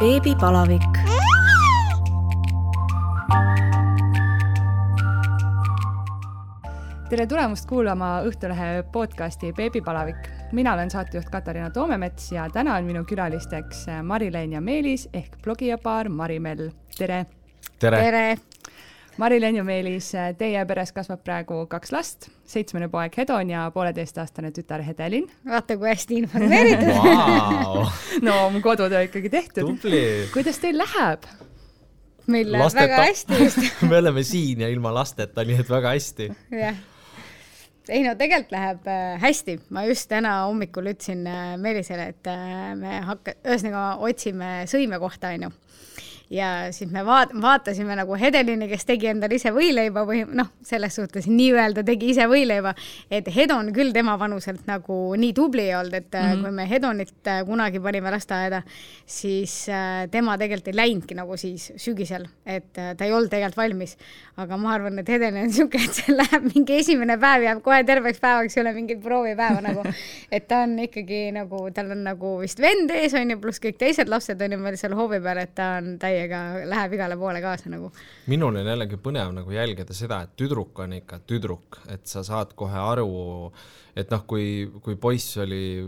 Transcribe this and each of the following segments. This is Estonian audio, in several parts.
beebipalavik. tere tulemast kuulama Õhtulehe podcasti Beebipalavik. mina olen saatejuht Katariina Toomemets ja täna on minu külalisteks Mari-Leen ja Meelis ehk blogijapaar Marimell. tere! tere, tere! Mari-Len ja Meelis, teie peres kasvab praegu kaks last, seitsmene poeg Hedon ja pooleteistaastane tütar Hedelin. vaata, kui hästi informeeritud wow. no mu kodutöö ikkagi tehtud. kuidas teil läheb? meil läheb Lasteta. väga hästi just me oleme siin ja ilma lasteta, nii et väga hästi. jah. ei no tegelikult läheb äh, hästi, ma just täna hommikul ütlesin äh, Meelisele, et äh, me hakka-, ühesõnaga otsime sõimekohta, onju ja siis me vaat-, vaatasime nagu Hedelini, kes tegi endale ise võileiba või noh, selles suhtes nii-öelda tegi ise võileiba, et Hedon küll tema vanuselt nagu nii tubli ei olnud, et mm -hmm. kui me Hedonit äh, kunagi panime lasteaeda, siis äh, tema tegelikult ei läinudki nagu siis sügisel, et ta ei olnud tegelikult valmis. aga ma arvan, et Hedel on niisugune, et see läheb mingi esimene päev jääb kohe terveks päevaks, ei ole mingit proovipäeva nagu, et ta on ikkagi nagu, tal on nagu vist vend ees on ju, pluss kõik teised lapsed on ju meil seal hoovi peal, et ta on täiega täiega läheb igale poole kaasa nagu. minul on jällegi põnev nagu jälgida seda, et tüdruk on ikka tüdruk, et sa saad kohe aru, et noh, kui, kui poiss oli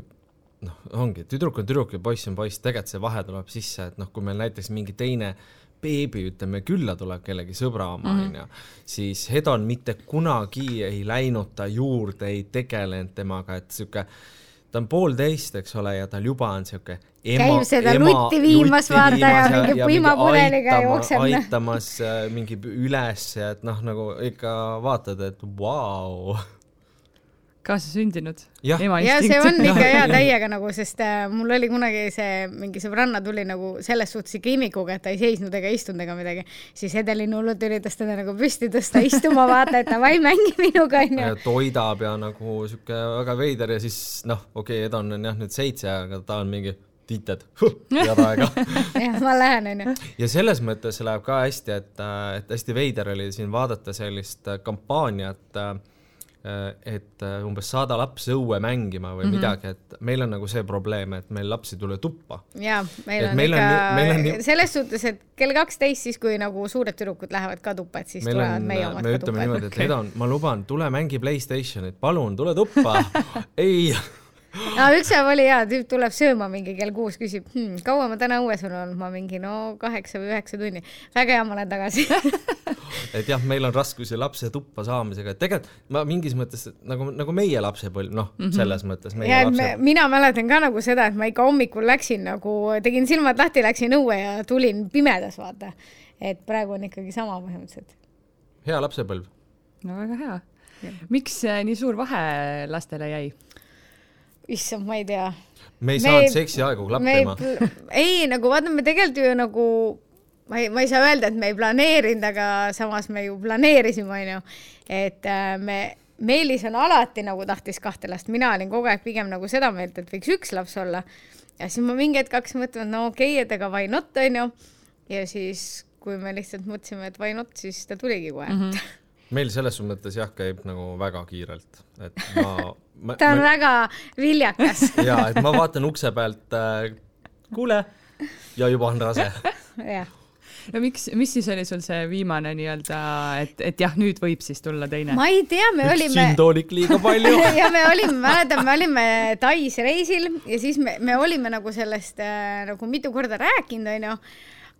noh, ongi, tüdruk on tüdruk ja poiss on poiss, tegelikult see vahe tuleb sisse, et noh, kui meil näiteks mingi teine beebi, ütleme, külla tuleb kellegi sõbra oma, mhm. onju, siis Hedon mitte kunagi ei läinud ta juurde, ei tegelenud temaga, et sihuke ta on poolteist, eks ole, ja tal juba on sihuke ema, käib seda ema, lutti viimas, vaata ja mingi piimapudeliga jookseb. Aitamas äh, mingi üles ja et noh, nagu ikka vaatad, et vau wow kaasasündinud. ja, ja see on ikka hea täiega nagu, sest äh, mul oli kunagi see mingi sõbranna tuli nagu selles suhtes ikka imikuga, et ta ei seisnud ega istunud ega midagi, siis Edelin hullult üritas teda nagu püsti tõsta istuma, vaata, et davai, mängi minuga onju. toidab ja nagu sihuke väga veider ja siis noh, okei okay,, Edon on jah nüüd seitse, aga ta on mingi tiited, head aega jah, ma lähen, onju. ja selles mõttes läheb ka hästi, et, äh, et hästi veider oli siin vaadata sellist äh, kampaaniat Äh, et äh, umbes saada laps õue mängima või mm -hmm. midagi, et meil on nagu see probleem, et meil laps ei tule tuppa. jaa, meil on meil ikka, on nii... selles suhtes, et kell kaksteist, siis kui nagu suured tüdrukud lähevad ka tuppa, et siis meil tulevad on, meie omad me ka tuppa. me ütleme niimoodi, et Hedon, ma luban, tule mängi Playstationit, palun, tule tuppa ei no üks päev oli hea, tüüp tuleb sööma mingi kell kuus, küsib hm,, kaua ma täna õues olen olnud, ma mingi no kaheksa või üheksa tunni. väga hea, ma lähen tagasi et jah, meil on raskusi lapse tuppa saamisega, et tegelikult ma mingis mõttes nagu, nagu meie lapsepõlv, noh mm -hmm., selles mõttes. ja, et lapse... me, mina mäletan ka nagu seda, et ma ikka hommikul läksin nagu, tegin silmad lahti, läksin õue ja tulin pimedas, vaata. et praegu on ikkagi sama põhimõtteliselt. hea lapsepõlv. no väga hea. miks nii suur vahe lastele jäi? Issand, ma ei tea. me ei me saanud seksiaegu klappima. ei, nagu vaata, me tegelikult ju nagu ma ei, ma ei saa öelda, et me ei planeerinud, aga samas me ju planeerisime, onju. et äh, me, Meelis on alati nagu tahtis kahte last, mina olin kogu aeg pigem nagu seda meelt, et võiks üks laps olla. ja siis ma mingi hetk hakkasin mõtlema, et no okei okay,, et ega why not, onju. ja siis, kui me lihtsalt mõtlesime, et why not, siis ta tuligi kohe mm. -hmm meil selles mõttes jah, käib nagu väga kiirelt, et ma, ma ta on ma, väga viljakas. Ja, et ma vaatan ukse pealt äh,, kuule, ja juba on rase. Jah. No miks, mis siis oli sul see viimane nii-öelda, et, et jah, nüüd võib siis tulla teine? ma ei tea, me Üks olime. džinntoonik liiga palju. Ja me olime, mäletan, me olime Tais reisil ja siis me, me olime nagu sellest äh, nagu mitu korda rääkinud, onju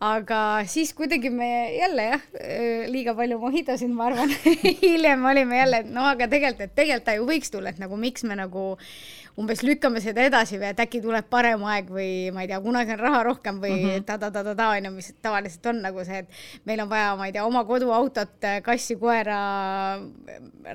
aga siis kuidagi me jälle jah, liiga palju mojitosid, ma arvan hiljem olime jälle, et no aga tegelikult, et tegelikult ta ju võiks tulla, et nagu miks me nagu umbes lükkame seda edasi või et äkki tuleb parem aeg või ma ei tea, kunagi on raha rohkem või -hmm. ta-ta-ta-ta-ta on ju, mis tavaliselt on nagu see, et meil on vaja, ma ei tea, oma koduautot, kassi, koera,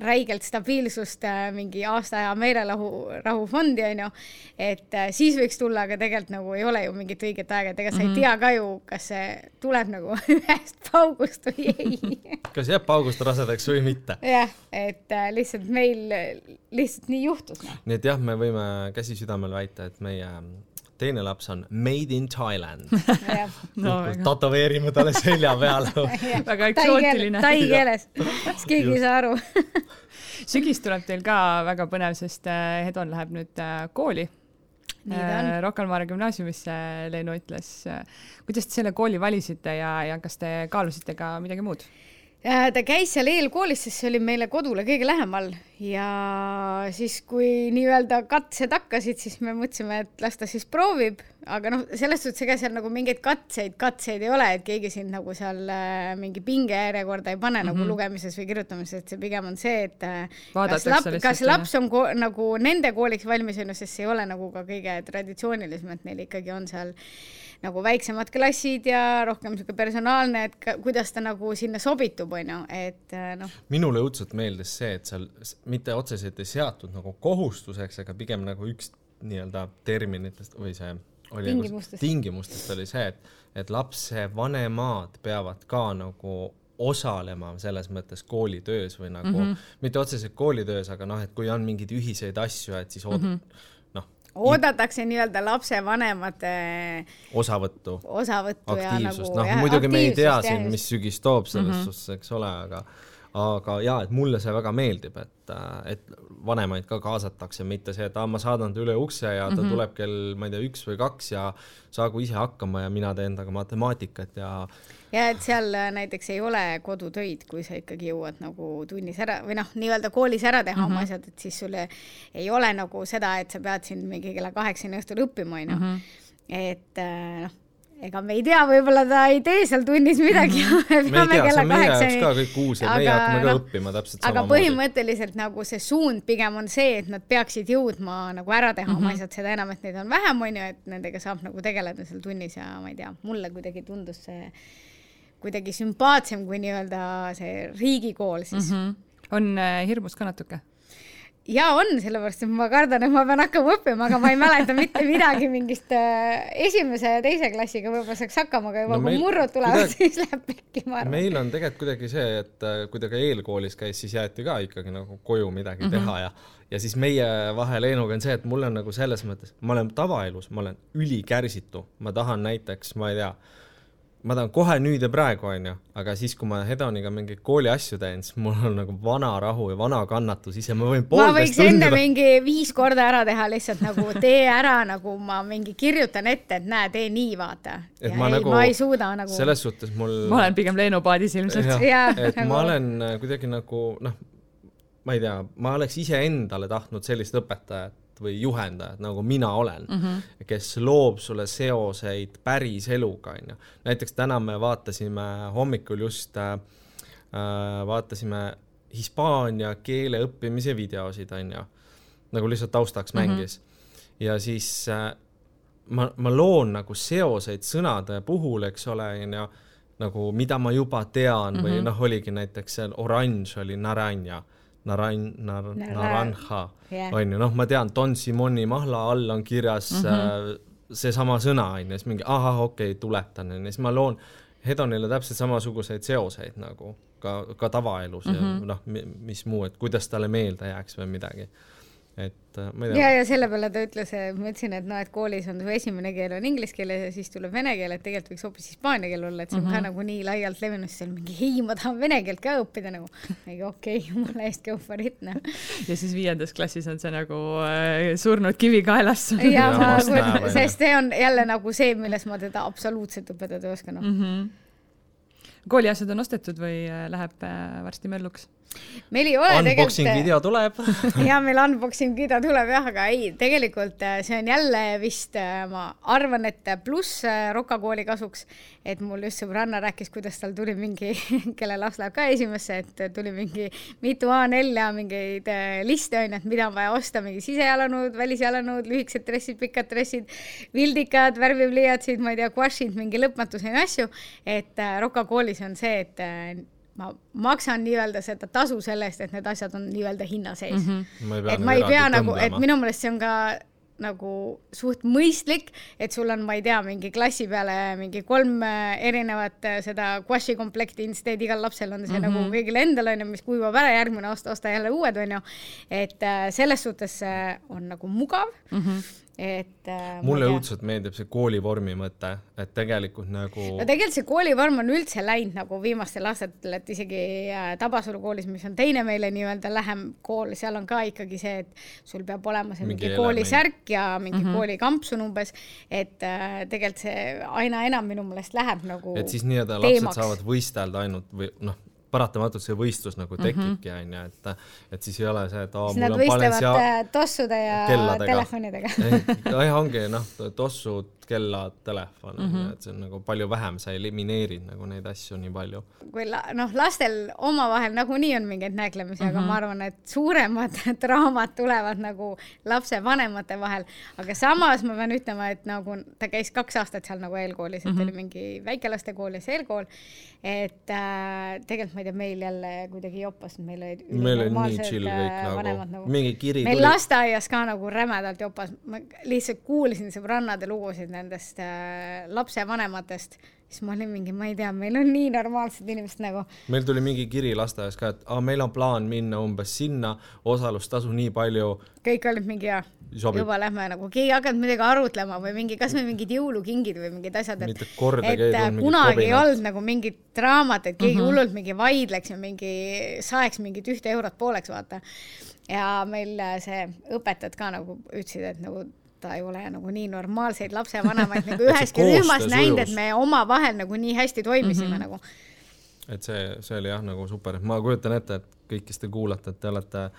räigelt stabiilsust, mingi aasta aja meelerahu, rahufondi on ju. et äh, siis võiks tulla, aga tegelikult nagu ei ole ju mingit õiget aega, et ega sa ei mhm. tea ka ju, kas see tuleb nagu ühest paugust või ei. Kas jääb paugust rasedaks või mitte. jah, et äh, lihtsalt meil lihtsalt nii juhtus no.. nii et jah, me võime käsi südamel väita, et meie teine laps on made in Thailand. No, tätoveerime talle selja peale. Väga eksootiline. tai keeles, siis keegi ei saa aru? Sügis tuleb teil ka väga põnev, sest äh, Hedon läheb nüüd äh, kooli. Rocca al Mare gümnaasiumisse, Leenu ütles. kuidas te selle kooli valisite ja, ja kas te kaalusite ka midagi muud? Ja ta käis seal eelkoolis, sest see oli meile kodule kõige lähemal ja siis, kui nii-öelda katsed hakkasid, siis me mõtlesime, et las ta siis proovib, aga noh, selles suhtes ega seal nagu mingeid katseid, katseid ei ole, et keegi sind nagu seal äh, mingi pingejärjekorda ei pane mm -hmm. nagu Mhm. lugemises või kirjutamises, et see pigem on see, et äh, kas, Vaadatakse lap, kas on ju. laps on ko nagu nende kooliks valmis on ju, sest see ei ole nagu ka kõige traditsioonilisem, et neil ikkagi on seal nagu väiksemad klassid ja rohkem niisugune personaalne, et ka, kuidas ta nagu sinna sobitub, on ju, et äh, noh, minule õudselt meeldis see, et seal mitte otseselt ei seatud nagu kohustuseks, aga pigem nagu üks nii-öelda terminitest või see oli Tingimustest. nagu, tingimustest oli see, et, et lapsevanemad peavad ka nagu osalema selles mõttes koolitöös või nagu mm, -hmm. mitte otseselt koolitöös, aga noh, et kui on mingeid ühiseid asju, et siis mm -hmm. Oodatakse nii-öelda lapsevanemate osavõttu osavõttu ja aktiivsust nagu noh muidugi me ei tea siin mis sügis toob selles mm. -hmm. suhtes eks ole aga aga jaa et mulle see väga meeldib et et vanemaid ka kaasatakse mitte see et aa ma saadan ta üle ukse ja ta mm Mhm. -hmm. tuleb kell ma ei tea üks või kaks ja saagu ise hakkama ja mina teen temaga matemaatikat ja ja et seal äh, näiteks ei ole kodutöid, kui sa ikkagi jõuad nagu tunnis ära või noh, nii-öelda koolis ära teha mm -hmm. Mhm. oma asjad, et siis sul ei- ei ole nagu seda, et sa pead siin mingi kella kaheksani õhtul õppima, onju. Mhm. et äh, noh, ega me ei tea, võib-olla ta ei tee seal tunnis midagi mm. -hmm. me ei tea see on meie jaoks ka kõik uus ja meie Aga hakkame ka noh, õppima täpselt aga samamoodi põhimõtteliselt nagu see suund pigem on see, et nad peaksid jõudma nagu ära teha mm -hmm. oma asjad, seda enam, et neid on vähem, on ju, et nendega saab nagu tegeleda seal tunnis ja ma ei tea, mulle kuidagi tundus see kuidagi sümpaatsem kui nii-öelda see riigikool siis mm. -hmm. Mhm. on äh, hirmus ka natuke? Ja on, sellepärast et ma kardan, et ma pean hakkama õppima, aga ma ei mäleta mitte midagi mingist äh, esimese ja teise klassiga võib-olla saaks hakkama, aga juba No no, kui meil- murrud tulevad kuidagi- siis läheb pekki, ma arvan. meil on tegelikult kuidagi see, et äh, kui ta ka eelkoolis käis, siis jäeti ka ikkagi nagu koju midagi mm -hmm. teha ja ja siis meie vahe Leenuga on see, et mul on nagu selles mõttes, ma olen tavaelus, ma olen ülikärsitu, ma tahan näiteks, ma ei tea, ma tahan kohe nüüd ja praegu, onju, aga siis, kui ma Hedoniga mingeid kooli asju teen, siis mul on nagu vana rahu ja vana kannatus ise, ma võin ma võiks enne tundi mingi viis korda ära teha lihtsalt nagu tee ära, nagu ma mingi kirjutan ette, et näe, tee nii, vaata. Et ja ma ei, nagu- ma ei suuda nagu. selles suhtes mul ma olen pigem Leenu paadis ilmselt. et nagu- ma olen äh, kuidagi nagu noh, ma ei tea, ma oleks iseendale tahtnud sellist õpetajat või juhendajat, nagu mina olen mm, -hmm. kes loob sulle seoseid päris eluga, onju. näiteks täna me vaatasime hommikul just äh, äh, vaatasime hispaania keele õppimise videosid, onju. nagu lihtsalt taustaks Mhm. mängis mm. -hmm. ja siis äh, ma, ma loon nagu seoseid sõnade puhul, eks ole, onju, nagu mida ma juba tean mm -hmm. või noh, oligi näiteks seal oranž oli naranja, naran-, nar-, Nara- naranja Jah. onju, noh, ma tean, Don Simoni mahla all on kirjas mm -hmm. seesama sõna onju, siis mingi ahah, okei okay,, tuletan onju, siis ma loon Hedonile täpselt samasuguseid seoseid nagu ka, ka tavaelus mm -hmm. ja noh, mis muu, et kuidas talle meelde jääks või midagi. Et äh, ma ei ja, tea, ja selle peale ta ütles, ma ütlesin, et noh, et koolis on su esimene keel on inglise keel ja siis tuleb vene keel, et tegelikult võiks hoopis hispaania keel olla, et see on mm -hmm. ka nagu nii laialt levinud, siis oli mingi ei, ma tahan vene keelt ka õppida nagu. mingi okei okay,, jumala eest, go for it noh. ja siis viiendas klassis on see nagu äh, surnud kivi kaelas. ja Jaa, ma vast näeb, kujutan, onju. sest see on jälle nagu see, milles ma teda absoluutselt õpetada ei oska noh mm. -hmm. kooliasjad on ostetud või äh, läheb äh, varsti mölluks? Meil ei ole unboxing tegelikult video tuleb. Ja meil unboxing video tuleb jah, aga ei, tegelikult äh, see on jälle vist, ma arvan, et pluss äh, Roka kooli kasuks, et mul just sõbranna rääkis, kuidas tal tuli mingi, kelle laps läheb ka esimesse, et tuli mingi mitu A4 mingeid äh, liste on ju, et mida on vaja osta, mingi sisejalanõud, välisjalanõud, lühikesed dressid, pikad dressid, vildikad, värvipliiatsid, ma ei tea, guašid, mingi lõpmatuseni asju, et äh, Roka koolis on see, et äh, ma maksan nii-öelda seda tasu selle eest, et need asjad on nii-öelda hinna sees mm. -hmm. ma ei pea et ma ei pea nagu, et minu meelest see on ka nagu suht mõistlik, et sul on, ma ei tea, mingi klassi peale mingi kolm äh, erinevat äh, seda guaši komplekti, siis teed igal lapsel on see mm -hmm. nagu kõigil endal onju, mis kuivab ära, järgmine aasta osta jälle uued onju. et äh, selles suhtes see on nagu mugav mm. -hmm et äh, mulle õudselt meeldib see koolivormi mõte, et tegelikult nagu no tegelikult see koolivorm on üldse läinud nagu viimastel aastatel, et isegi äh, Tabasalu koolis, mis on teine meile nii-öelda lähem kool, seal on ka ikkagi see, et sul peab olema see Mingi mingi, koolisärk ja mingi mm -hmm. koolikampsun umbes, et äh, tegelikult see aina enam minu meelest läheb nagu et siis nii-öelda lapsed saavad võistelda ainult või noh, paratamatult see võistlus nagu tekibki, onju, et et siis ei ole see, et aa, mul on Balenciaga äh, tossude ja kelladega. telefonidega. jah, ongi noh, tossud, kellad, telefon mm, Mhm. -hmm. et see on nagu palju vähem, sa elimineerid nagu neid asju nii palju. kui la, noh, lastel omavahel nagunii on mingeid näklemisi mm, -hmm. aga ma arvan, et suuremad draamad tulevad nagu lapsevanemate vahel, aga samas ma pean ütlema, et nagu ta käis kaks aastat seal nagu eelkoolis, et mm -hmm. oli mingi väikelastekool ja siis eelkool, et äh, tegelikult ma ei tea, meil jälle kuidagi jopas, meil olid meil oli nii chill äh, kõik vanemad nagu, mingi kiri meil tuli, lasteaias ka nagu rämedalt jopas, ma lihtsalt kuulsin sõbrannade lugusid nendest äh, lapsevanematest, siis ma olin mingi, ma ei tea, meil on nii normaalsed inimesed nagu, meil tuli mingi kiri lasteaias ka, et aa, meil on plaan minna umbes sinna, osalustasu nii palju, kõik olid mingi ja sobib. juba lähme nagu, keegi ei hakanud midagi arutlema või mingi, kas või mingid jõulukingid või mingid asjad, et et äh, kunagi ei olnud nagu mingit draamat, et keegi mm -hmm. hullult mingi vaidleks ja mingi saeks mingit ühte eurot pooleks, vaata. ja meil äh, see õpetajad ka nagu ütlesid, et nagu ta ei ole nagu nii normaalseid lapsevanemaid nagu üheski rühmas näinud, et me omavahel nagu nii hästi toimisime mm -hmm. nagu. et see, see oli jah nagu super, ma kujutan ette, et kõik, kes te kuulate, et te olete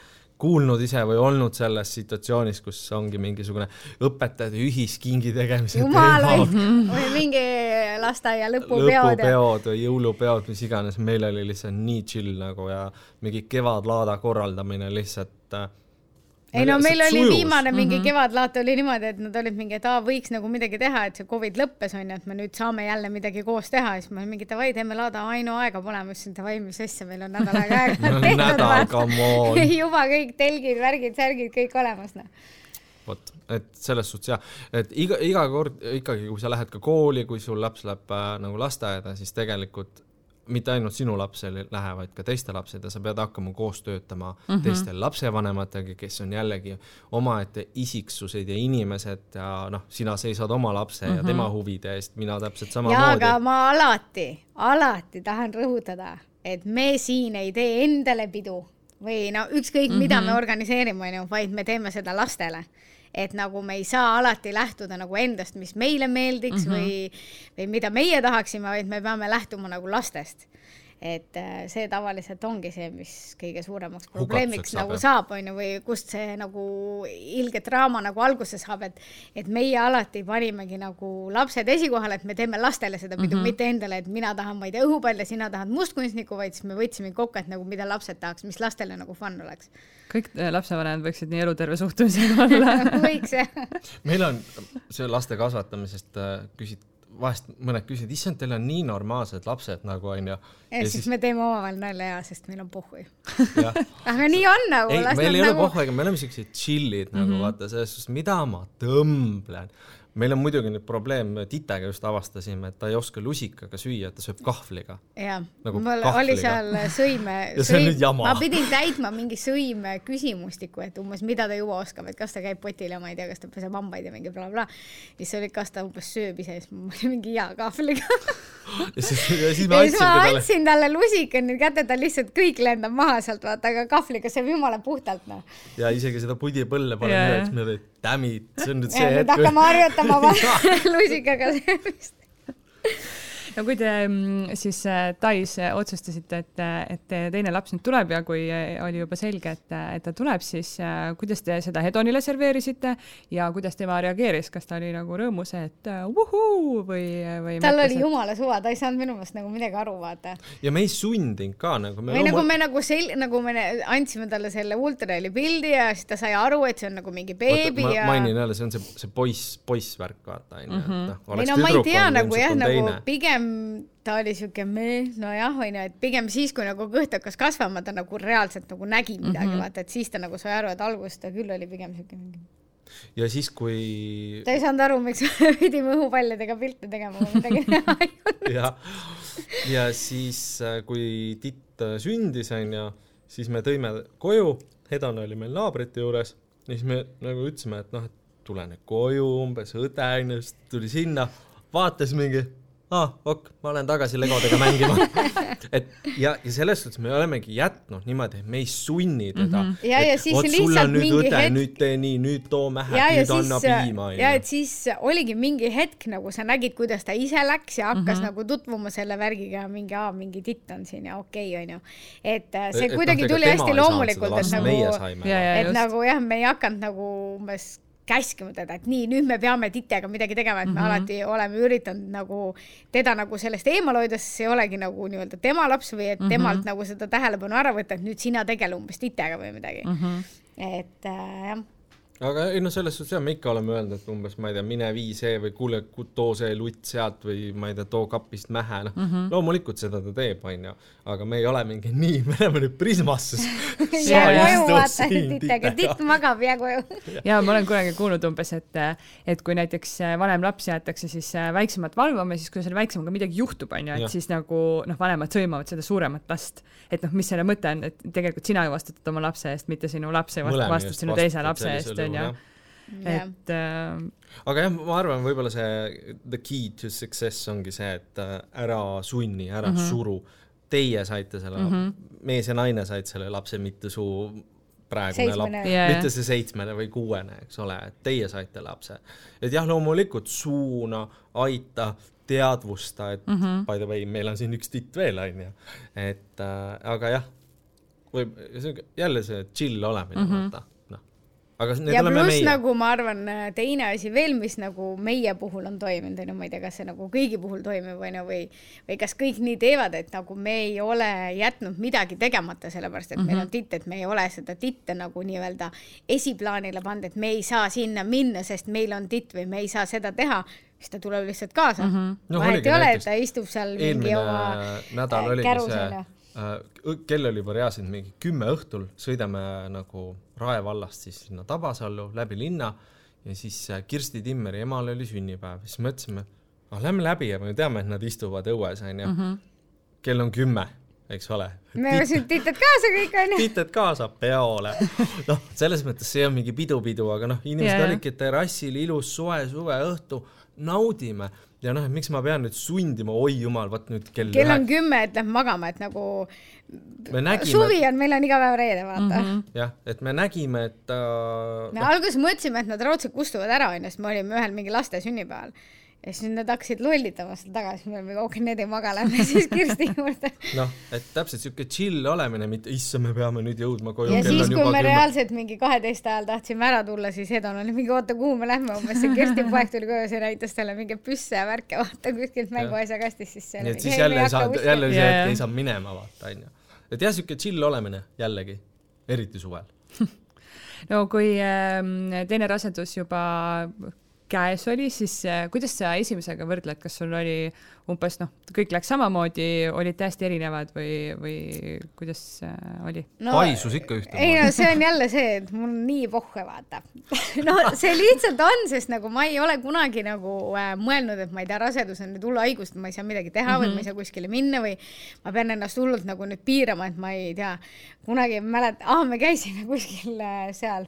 kuulnud ise või olnud selles situatsioonis, kus ongi mingisugune õpetajate ühiskingi tegemise jumal hoidku, või mingi lasteaia lõpupeod ja lõpupeod või jõulupeod, mis iganes, meil oli lihtsalt nii chill nagu ja mingi kevadlaada korraldamine lihtsalt äh, ei no meil oli sujus. viimane mingi mm -hmm. kevadlaat oli niimoodi, et nad olid mingi, et aa, võiks nagu midagi teha, et see Covid lõppes onju, et me nüüd saame jälle midagi koos teha, siis ma olin mingi davai, teeme laada, ai no aega pole, ma ütlesin davai, mis asja, meil on nädal aega aega nädal, come on. juba kõik telgid, värgid, särgid kõik olemas noh. vot, et selles suhtes jah, et iga, iga kord ikkagi, kui sa lähed ka kooli, kui sul laps läheb äh, nagu lasteaeda, siis tegelikult mitte ainult sinu laps ei lähe, vaid ka teiste lapsed ja sa pead hakkama koos töötama mm -hmm. teiste lapsevanematega, kes on jällegi omaette isiksused ja inimesed ja noh, sina seisad oma lapse mm -hmm. ja tema huvide eest, mina täpselt samamoodi aga. ma alati, alati tahan rõhutada, et me siin ei tee endale pidu või no ükskõik mm, -hmm. mida me organiseerime, onju, vaid me teeme seda lastele et nagu me ei saa alati lähtuda nagu endast, mis meile meeldiks mm -hmm. või, või mida meie tahaksime, vaid me peame lähtuma nagu lastest. Et äh, see tavaliselt ongi see, mis kõige suuremaks probleemiks saab, nagu saab, onju, või kust see nagu ilge draama nagu alguse saab, et et meie alati panimegi nagu lapsed esikohale, et me teeme lastele seda pidu mm, -hmm. mitte endale, et mina tahan, ma ei tea, õhupalle, sina tahad mustkunstnikku, vaid siis me võtsime kokku, et nagu mida lapsed tahaks, mis lastele nagu fun oleks. kõik äh, lapsevanemad võiksid nii eluterve suhtumisega olla. võiks jah. meil on see laste kasvatamisest äh, küsid, vahest mõned küsivad, issand, teil on nii normaalsed lapsed nagu onju. ja siis me teeme omavahel nalja ja, sest meil on pohhui. aga nii on nagu. ei, meil ei ole nagu... pohhu, ega me oleme siuksed chill'id mm -hmm. nagu vaata selles suhtes, mida ma tõmblen. Meil on muidugi nüüd probleem, Titega just avastasime, et ta ei oska lusikaga süüa, ta sööb kahvliga. jah Nagu mul kahvliga. oli seal sõime jama. ma pidin täitma mingi sõime küsimustiku, et umbes mida ta juba oskab, et kas ta käib potil ja ma ei tea, kas ta peseb hambaid ja mingi blablabla bla.. siis oli, kas ta umbes sööb ise, siis ma olin mingi jaa kahvliga. ja siis, ja siis ma andsimegi talle, andsin talle lusika nüüd kätte, ta lihtsalt kõik lendab maha sealt, vaata, aga kahvliga sööb jumala puhtalt noh. ja isegi seda pudipõlle pole yeah., siis me olime, it, see on nüüd see ja hetk. hakkame harjutama lusikaga söömist. No kui te mm, siis äh, Tais äh, otsustasite, et, et teie teine laps nüüd tuleb ja kui äh, oli juba selge, et, et ta tuleb, siis äh, kuidas te seda Hedonile serveerisite ja kuidas tema reageeris, kas ta oli nagu rõõmus, et äh, vuhuu või, või tal oli jumala suva, ta ei saanud minu meelest nagu midagi aru, vaata. ja me ei sundinud ka nagu. või nagu me nagu sel-, nagu me andsime talle selle ultraheli pildi ja siis ta sai aru, et see on nagu mingi beebi ma ja. mainin jälle, see on see, see poiss, poissvärk, vaata onju. ei no ma ei tea nagu jah, nagu pigem ta oli siuke meh, nojah, onju, et pigem siis, kui nagu kõht hakkas kasvama, ta nagu reaalselt nagu nägi midagi mm, -hmm. vaata, et siis ta nagu sai aru, et alguses ta küll oli pigem siuke mingi. ja siis, kui ta ei saanud aru, miks me pidime õhupallidega pilte tegema, kui midagi teha ei olnud. ja, ja siis, kui Titt äh, sündis, onju, siis me tõime koju, Hedon oli meil naabrite juures ja siis me nagu ütlesime, et noh, et tulen koju umbes, õde onju, siis tuli sinna, vaatas mingi aa ah,, ok, ma olen tagasi legodega mängima et ja, ja selles suhtes me olemegi jätnud niimoodi, et me ei sunni teda mm. -hmm. ja, ja siis lihtsalt mingi õde, hetk. nüüd tee nii, nüüd too mähe, nüüd siis, anna piima. ja et siis oligi mingi hetk nagu sa nägid, kuidas ta ise läks ja hakkas mm -hmm. nagu tutvuma selle värgiga, mingi aa, mingi titt on siin ja okei okay,, onju. et äh, see et, kuidagi no, tuli hästi loomulikult, et nagu, et nagu jah, me ei hakanud nagu umbes käskima teda, et nii, nüüd me peame titega midagi tegema, et me mm -hmm. alati oleme üritanud nagu teda nagu sellest eemal hoida, sest see ei olegi nagu nii-öelda tema laps või et mm -hmm. temalt nagu seda tähelepanu ära võtta, et nüüd sina tegele umbes titega või midagi mm. -hmm. et äh, jah aga ei noh, selles suhtes jah, me ikka oleme öelnud, et umbes ma ei tea, mine vii see või kuule, too see lutt sealt või ma ei tea, too kapist mähe, noh mm -hmm. loomulikult seda ta teeb, onju, aga me ei ole mingi nii, me läheme nüüd Prismasse titt magab, jää koju ja ma olen kunagi kuulnud umbes, et, et kui näiteks vanem laps jäetakse siis väiksemat valvama, siis kui selle väiksemaga midagi juhtub, onju, et ja. siis nagu noh, vanemad sõimavad seda suuremat last. et noh, mis selle mõte on, et tegelikult sina vastutad oma lapse eest, mitte sinu laps ei vastuta sinu teise lapse eest, onju. Et äh, aga jah, ma arvan, võib-olla see the key to success ongi see, et äh, ära sunni, ära mm -hmm. suru. Teie saite selle mm, -hmm. mees ja naine said selle lapse, mitte su praegune laps, mitte see seitsmene või kuuene, eks ole, et teie saite lapse. et jah, loomulikult suuna, aita, teadvusta, et mm -hmm. by the way, meil on siin üks titt veel, onju. et äh, aga jah, võib, jälle see chill olemine mm, -hmm. vaata aga ja oleme pluss meie. nagu ma arvan, teine asi veel, mis nagu meie puhul on toiminud, onju, ma ei tea, kas see nagu kõigi puhul toimib, onju, või, või kas kõik nii teevad, et nagu me ei ole jätnud midagi tegemata, sellepärast et mm -hmm. meil on mhm. titt, et me ei ole seda titte nagu nii-öelda esiplaanile pannud, et me ei saa sinna minna, sest meil on titt või me ei saa seda teha siis ta tuleb lihtsalt kaasa mm. -hmm. No, vahet ei ole, et ta istub seal mingi oma nädal oligi see Äh, kell oli juba reaalselt mingi kümme õhtul, sõidame nagu Rae vallast siis sinna Tabasallu läbi linna ja siis äh, Kirsti Timmeri emal oli sünnipäev, siis mõtlesime, ah lähme läbi ja me teame, et nad istuvad õues onju mm. -hmm. kell on kümme, eks ole. me võtsime tited kaasa kõik onju. tited kaasa peole. noh, selles mõttes see on mingi pidu-pidu, aga noh, inimesed yeah. olidki terrassil, ilus soe suveõhtu, naudime ja noh, et miks ma pean nüüd sundima, oi jumal, vot nüüd kell kell on kümme, et lähme magama, et nagu nägime, suvi on, meil on iga päev reede, vaata mm -hmm.. jah, et me nägime, et ta äh, me no. alguses mõtlesime, et nad raudselt kustuvad ära, onju, sest me olime ühel mingi laste sünnipäeval ja siis nad hakkasid lollitama seal taga, siis me olime, okei, need ei maga, lähme siis Kirsti juurde. noh, et täpselt siuke chill olemine, mitte issand, me peame nüüd jõudma koju. ja siis, kui me külma. reaalselt mingi kaheteist ajal tahtsime ära tulla, siis Hedon oli mingi, oota, kuhu me lähme umbes, see Kirsti poeg tuli koju, see näitas talle mingeid püsse ja värke, vaata kuskilt mänguasja kastist, siis see nii et siis jälle ei saa, jälle see hetk ei saa minema, vaata, onju. et jah, siuke chill olemine jällegi, eriti suvel no kui äh, teine rasedus juba käes oli, siis äh, kuidas sa esimesega võrdled, kas sul oli umbes noh, kõik läks samamoodi, olid täiesti erinevad või, või kuidas äh, oli no,? paisus ikka ühtemoodi. ei no see on jälle see, et mul nii pohhe, vaata no see lihtsalt on, sest nagu ma ei ole kunagi nagu äh, mõelnud, et ma ei tea, rasedus on nüüd hull haigus, et ma ei saa midagi teha mm -hmm. või ma ei mhm. saa kuskile minna või ma pean ennast hullult nagu nüüd piirama, et ma ei tea, kunagi ei mäleta, ah, me käisime kuskil äh, seal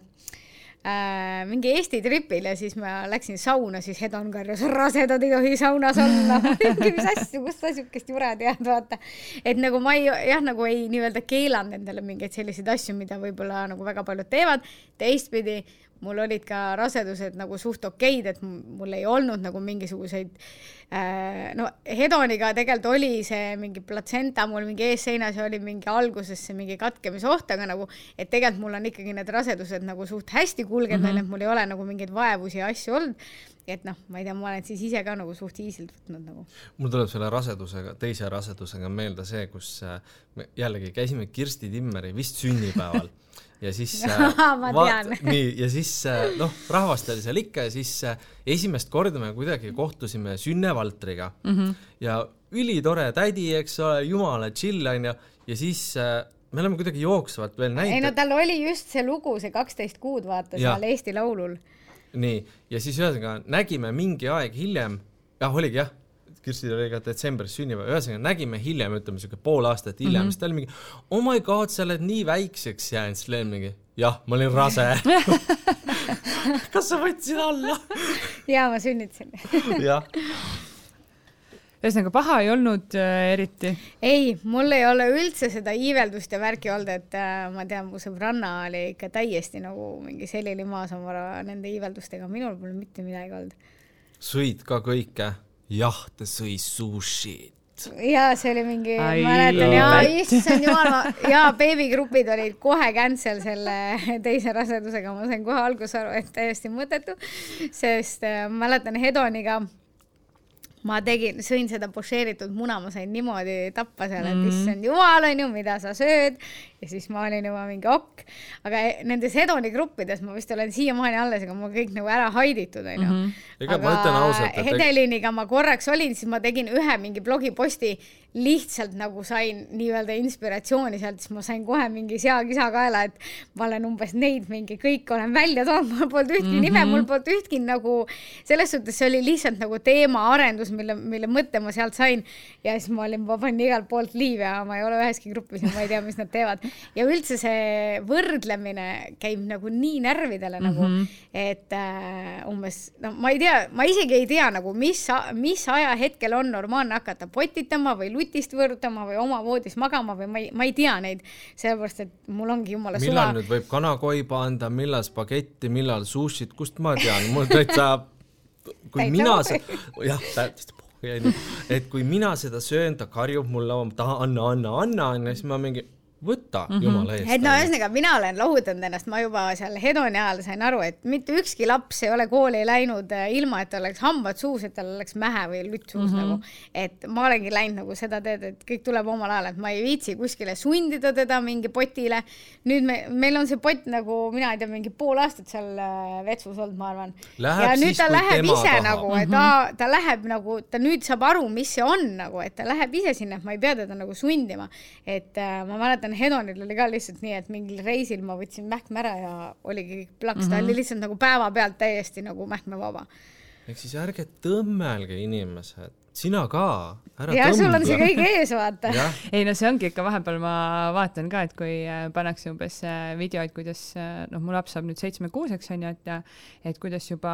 äh, mingi Eesti tripil ja siis ma läksin sauna, siis Hedon karjus, rasedad ei tohi saunas olla mingi mis asju, kust sa siukest jure tead, vaata. et nagu ma ei, jah, nagu ei nii-öelda keelanud endale mingeid selliseid asju, mida võib-olla nagu väga paljud teevad. teistpidi mul olid ka rasedused nagu suht okeid, et mul ei olnud nagu mingisuguseid äh, no hedoniga tegelikult oli see mingi platsenta mul mingi eesseinas ja oli mingi alguses see mingi katkemisoht, aga nagu, et tegelikult mul on ikkagi need rasedused nagu suht hästi kulgenud mm, -hmm. et mul ei ole nagu mingeid vaevusi ja asju olnud et noh, ma ei tea, ma olen siis ise ka nagu suht easy'lt võtnud nagu. mul tuleb selle rasedusega, teise rasedusega meelde see, kus äh, me jällegi käisime Kirsti Timmeri vist sünnipäeval ja siis ma tean. nii, ja siis äh, noh, rahvast oli seal ikka ja siis äh, esimest korda me kuidagi kohtusime Sünne Valtriga mm -hmm. ja ülitore tädi, eks ole, jumala chill onju, ja siis äh, me oleme kuidagi jooksvalt veel näinud. ei no tal oli just see lugu, see kaksteist kuud, vaata seal Eesti Laulul. nii, ja siis ühesõnaga nägime mingi aeg hiljem, jah, oligi jah Kirstil oli ka detsembris sünnipäev, ühesõnaga nägime hiljem, ütleme siuke pool aastat hiljem mm, -hmm. siis ta oli mingi oh my god, sa oled nii väikseks jäänud, siis Len mingi jah, ma olin rase kas sa võtsid alla? jaa, ma sünnitasin. jah ühesõnaga paha ei olnud äh, eriti? ei, mul ei ole üldse seda iiveldust ja värki olnud, et äh, ma tean, mu sõbranna oli ikka täiesti nagu mingi selili maas oma nende iiveldustega, minul pole mitte midagi olnud. sõid ka kõike? Jah, ta sõi sushit. Ja see oli mingi, mäletan. Ja issand jumal, ja beebigrupid olid kohe cancel selle teise rasedusega, ma sain kohe alguses aru, et täiesti mõttetu, sest äh, mäletan Hedoniga ma tegin, sõin seda pošeeritud muna, ma sain niimoodi tappa seal, et mm issand jumal, onju, mida sa sööd. ja siis ma olin juba mingi okk. aga nendes Hedoni gruppides ma vist olen siiamaani alles, aga mul kõik nagu ära haiditud, onju. Mhm. ega ma et Hedeliniga ma korraks olin, siis ma tegin ühe mingi blogiposti lihtsalt nagu sain nii-öelda inspiratsiooni sealt, siis ma sain kohe mingi seakisa kaela, et ma olen umbes neid mingi kõik olen välja toonud, mul polnud ühtki mm -hmm. nime, mul polnud ühtki nagu, selles suhtes see oli lihtsalt nagu teemaarendus, mille, mille mõtte ma sealt sain. ja siis ma olin, ma panin igalt poolt liivi ja ma ei ole üheski grupis ja ma ei tea, mis nad teevad. ja üldse see võrdlemine käib nagu nii närvidele mm -hmm. nagu, mhm. et äh, umbes, no ma ei tea, ma isegi ei tea nagu, mis, mis ajahetkel on normaalne hakata potitama või vutist võõrutama või oma voodis magama või ma ei, ma ei tea neid, sellepärast et mul ongi jumala suva. millal nüüd võib kanakoiba anda, millal spagetti, millal sushit, kust ma tean, mul täitsa, kui täitsa mina seda, jah, täitsa et kui mina seda söön, ta karjub mulle, taha anna, anna, anna, onju, siis ma mingi võta mm, -hmm. jumala eest. et no ühesõnaga, mina olen lohutanud ennast, ma juba seal Hedoni ajal sain aru, et mitte ükski laps ei ole kooli läinud äh, ilma, et tal oleks hambad suus, et tal oleks mähe või lutt suus mm -hmm. nagu. et ma olengi läinud nagu seda teed, et kõik tuleb omal ajal, et ma ei viitsi kuskile sundida teda mingi potile. nüüd me, meil on see pott nagu, mina ei tea, mingi pool aastat seal äh, vetsus olnud, ma arvan. ja nüüd siis, ta läheb ise taha. nagu, et ta, mhm. ta läheb nagu, ta nüüd saab aru, mis see on nagu, et ta läheb ise sinna, et ma ei pea teda nagu sundima. et äh, ma mäletan, mäletan, Hedonil oli ka lihtsalt nii, et mingil reisil ma võtsin mähkme ära ja oligi plaks mm, -hmm. ta oli mhm. lihtsalt nagu päevapealt täiesti nagu mähkmevaba. ehk siis ärge tõmmelge inimesed sina ka, ära ja, tõmble. sul on see kõik ees, vaata ei no see ongi ikka vahepeal ma vaatan ka, et kui äh, pannakse umbes äh, videoid, kuidas äh, noh, mu laps saab nüüd seitsmekuuseks onju, et et kuidas juba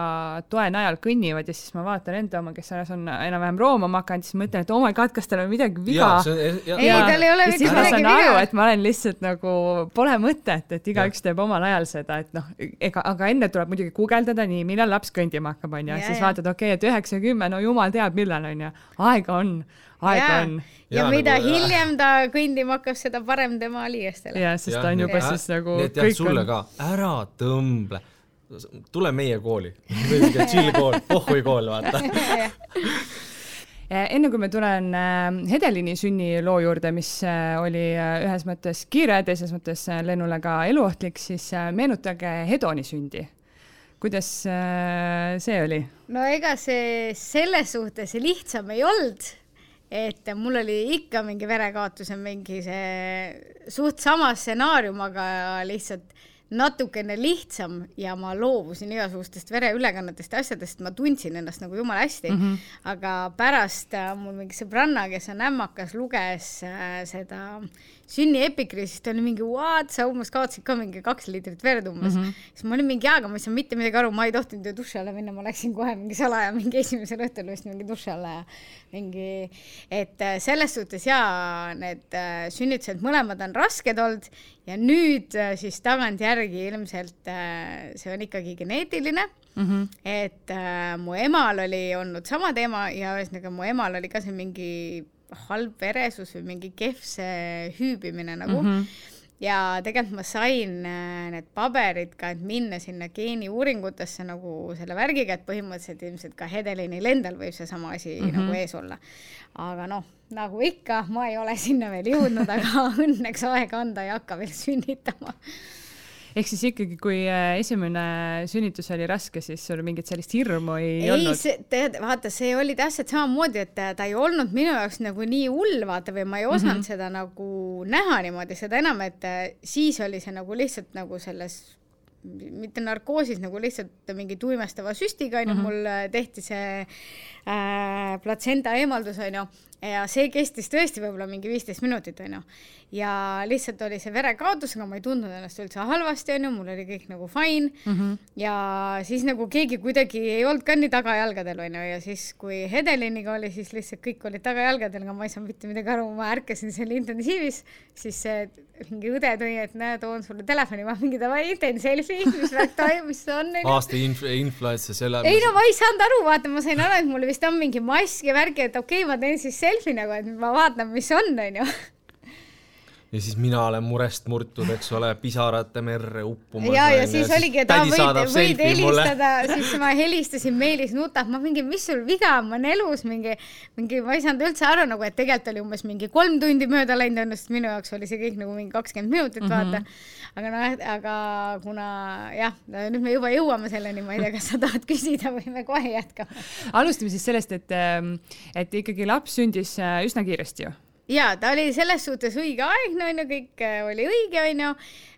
toe najal kõnnivad ja siis ma vaatan enda oma, kes alles on enam-vähem roomama hakanud, siis mõtlen, et oh my god, kas tal on midagi viga. ei, tal ei ole mitte midagi viga. et ma olen lihtsalt nagu, pole mõtet, et igaüks teeb omal ajal seda, et noh, ega, aga enne tuleb muidugi guugeldada, nii, millal laps kõndima hakkab, onju, siis vaatad, okei okay,, et üheksa, kümme, no jumal teab, millal onju onju, aega on, aega ja. on. ja, ja mida nagu, hiljem ta kõndima hakkab, seda parem tema liiestele. ja, sest ja, ta on juba ja. siis nagu. nii et jah, sulle on... ka, ära tõmble tule meie kooli, chill kool, pohhui kool, vaata enne kui ma tulen äh, Hedelini sünniloo juurde, mis äh, oli ühes mõttes kiire, teises mõttes lennule ka eluohtlik, siis meenutage Hedoni sündi kuidas äh, see oli? no ega see selles suhtes lihtsam ei olnud, et mul oli ikka mingi verekaotus ja mingi see suht sama stsenaarium, aga lihtsalt natukene lihtsam ja ma loobusin igasugustest vereülekannetest ja asjadest, ma tundsin ennast nagu jumala hästi mm. -hmm. aga pärast äh, mul mingi sõbranna, kes on ämmakas, luges äh, seda sünni epikri, siis ta oli mingi what, sa umbes kaotasid ka mingi kaks liitrit verd umbes mm. -hmm. siis ma olin mingi jaa, aga ma ei saanud mitte midagi aru, ma ei tohtinud ju duši alla minna, ma läksin kohe mingi salaja mingi esimesel õhtul vist mingi duši alla ja mingi, et äh, selles suhtes jaa, need sünnitused mõlemad on rasked olnud ja nüüd äh, siis tagantjärgi ilmselt äh, see on ikkagi geneetiline mm. -hmm. et äh, mu emal oli olnud sama teema ja ühesõnaga mu emal oli ka see mingi halb veresus või mingi kehv see hüübimine nagu mm. -hmm ja tegelikult ma sain äh, need paberid ka, et minna sinna geeniuuringutesse nagu selle värgiga, et põhimõtteliselt ilmselt ka Hedelinil endal võib seesama asi mm -hmm. nagu ees olla. aga noh, nagu ikka, ma ei ole sinna veel jõudnud, aga õnneks aega anda ei hakka veel sünnitama ehk siis ikkagi, kui äh, esimene sünnitus oli raske, siis sul mingit sellist hirmu ei, ei olnud? ei, tead, vaata, see oli täpselt samamoodi, et ta ei olnud minu jaoks nagu nii hull, vaata, või ma ei osanud mm -hmm. seda nagu näha niimoodi, seda enam, et äh, siis oli see nagu lihtsalt nagu selles mitte narkoosis, nagu lihtsalt mingi tuimestava süstiga, onju mm -hmm., mul äh, tehti see äh, platsenda eemaldus, onju, ja see kestis tõesti võib-olla mingi viisteist minutit, onju. ja lihtsalt oli see verekaotus, aga ma ei tundnud ennast üldse halvasti, onju, mul oli kõik nagu fine mm. -hmm. ja siis nagu keegi kuidagi ei olnud ka nii tagajalgadel, onju, ja siis, kui Hedeliniga oli, siis lihtsalt kõik olid tagajalgadel, aga ma ei saanud mitte midagi aru, ma ärkasin seal intensiivis, siis see mingi õde tõi, et näe, toon sulle telefoni, ma mingi davai, teen selfie, mis värk toimub, mis see on. aasta inf-, influencer selle. ei no ma ei saanud aru, vaata, ma sain aru, et mul vist on mingi mask ja värk, et okei okay,, ma teen siis selfie nagu, et ma vaatan, mis on, onju ja siis mina olen murest murtud, eks ole, pisarate merre uppumas. ja, ja siis oligi, et võid, võid helistada, siis ma helistasin Meelis nutab, ma mingi, mis sul viga on, ma olen elus mingi, mingi, ma ei saanud üldse aru nagu, et tegelikult oli umbes mingi kolm tundi mööda läinud õnnest, minu jaoks oli see kõik nagu mingi kakskümmend minutit mm, -hmm. vaata. aga noh, aga kuna jah, nüüd me juba jõuame selleni, ma ei tea, kas sa tahad küsida või me kohe jätkame. alustame siis sellest, et, et ikkagi laps sündis äh, üsna kiiresti ju ja ta oli selles suhtes õigeaegne onju, kõik äh, oli õige onju.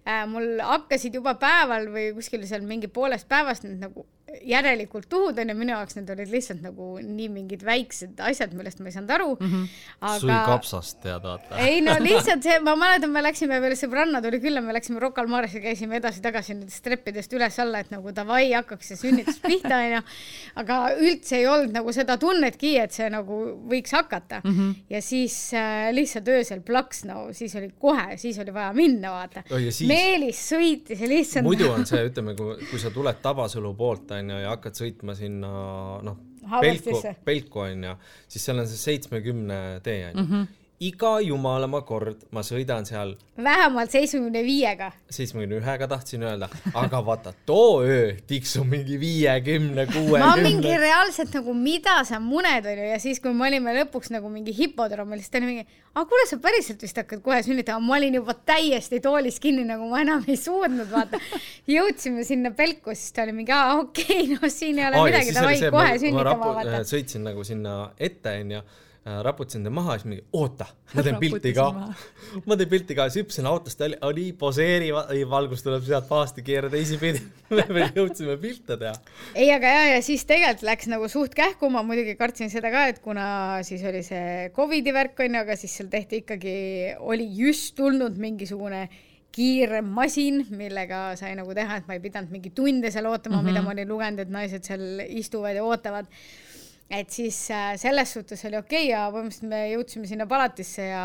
Äh, mul hakkasid juba päeval või kuskil seal mingi poolest päevast need nagu järelikult tuhud onju, minu jaoks need olid lihtsalt nagu nii mingid väiksed asjad, millest ma ei saanud aru mm. -hmm. aga. sui kapsast tead vaata. ei no lihtsalt see, ma mäletan, me läksime veel, sõbranna tuli külla, me läksime Rocca al Maresse, käisime edasi-tagasi nendest treppidest üles-alla, et nagu davai, hakkaks see sünnitus pihta onju. aga üldse ei olnud nagu seda tunnetki, et see nagu võiks hakata mm. -hmm. ja siis äh, lihtsalt öösel plaks, no siis oli kohe, siis oli vaja minna, vaata oh,. Siis... Meelis sõitis ja lihtsalt. muidu on see, ütleme, kui, kui sa tuled Tabasalu poolt onju ja hakkad sõitma sinna noh, Pelku, Pelku onju, siis seal on see seitsmekümne tee onju mm. -hmm iga jumalamaa kord ma sõidan seal. vähemalt seitsmekümne viiega. seitsmekümne ühega tahtsin öelda, aga vaata too öö tiksub mingi viiekümne, kuuekümne. ma mingi reaalselt nagu, mida sa muned onju ja siis, kui me olime lõpuks nagu mingi hipodroomil, siis ta oli mingi, aga kuule, sa päriselt vist hakkad kohe sünnitama, ma olin juba täiesti toolis kinni, nagu ma enam ei suutnud vaata. jõudsime sinna pelku, siis ta oli mingi, aa okei okay,, no siin ei ole oh, midagi, davai kohe sünnitama vaata. sõitsin nagu sinna ette onju raputasin ta maha, siis mingi oota, ma teen pilti ka. ma teen pilti ka, siis hüppasin autost välja, oli poseeri, valgus tuleb sealt pahasti, keera teisipidi me veel jõudsime pilte teha. ei, aga ja, ja siis tegelikult läks nagu suht kähku, ma muidugi kartsin seda ka, et kuna siis oli see Covidi värk onju, aga siis seal tehti ikkagi, oli just tulnud mingisugune kiirem masin, millega sai nagu teha, et ma ei pidanud mingi tunde seal ootama mm, -hmm. mida ma olin lugenud, et naised seal istuvad ja ootavad et siis äh, selles suhtes oli okei okay ja põhimõtteliselt me jõudsime sinna palatisse ja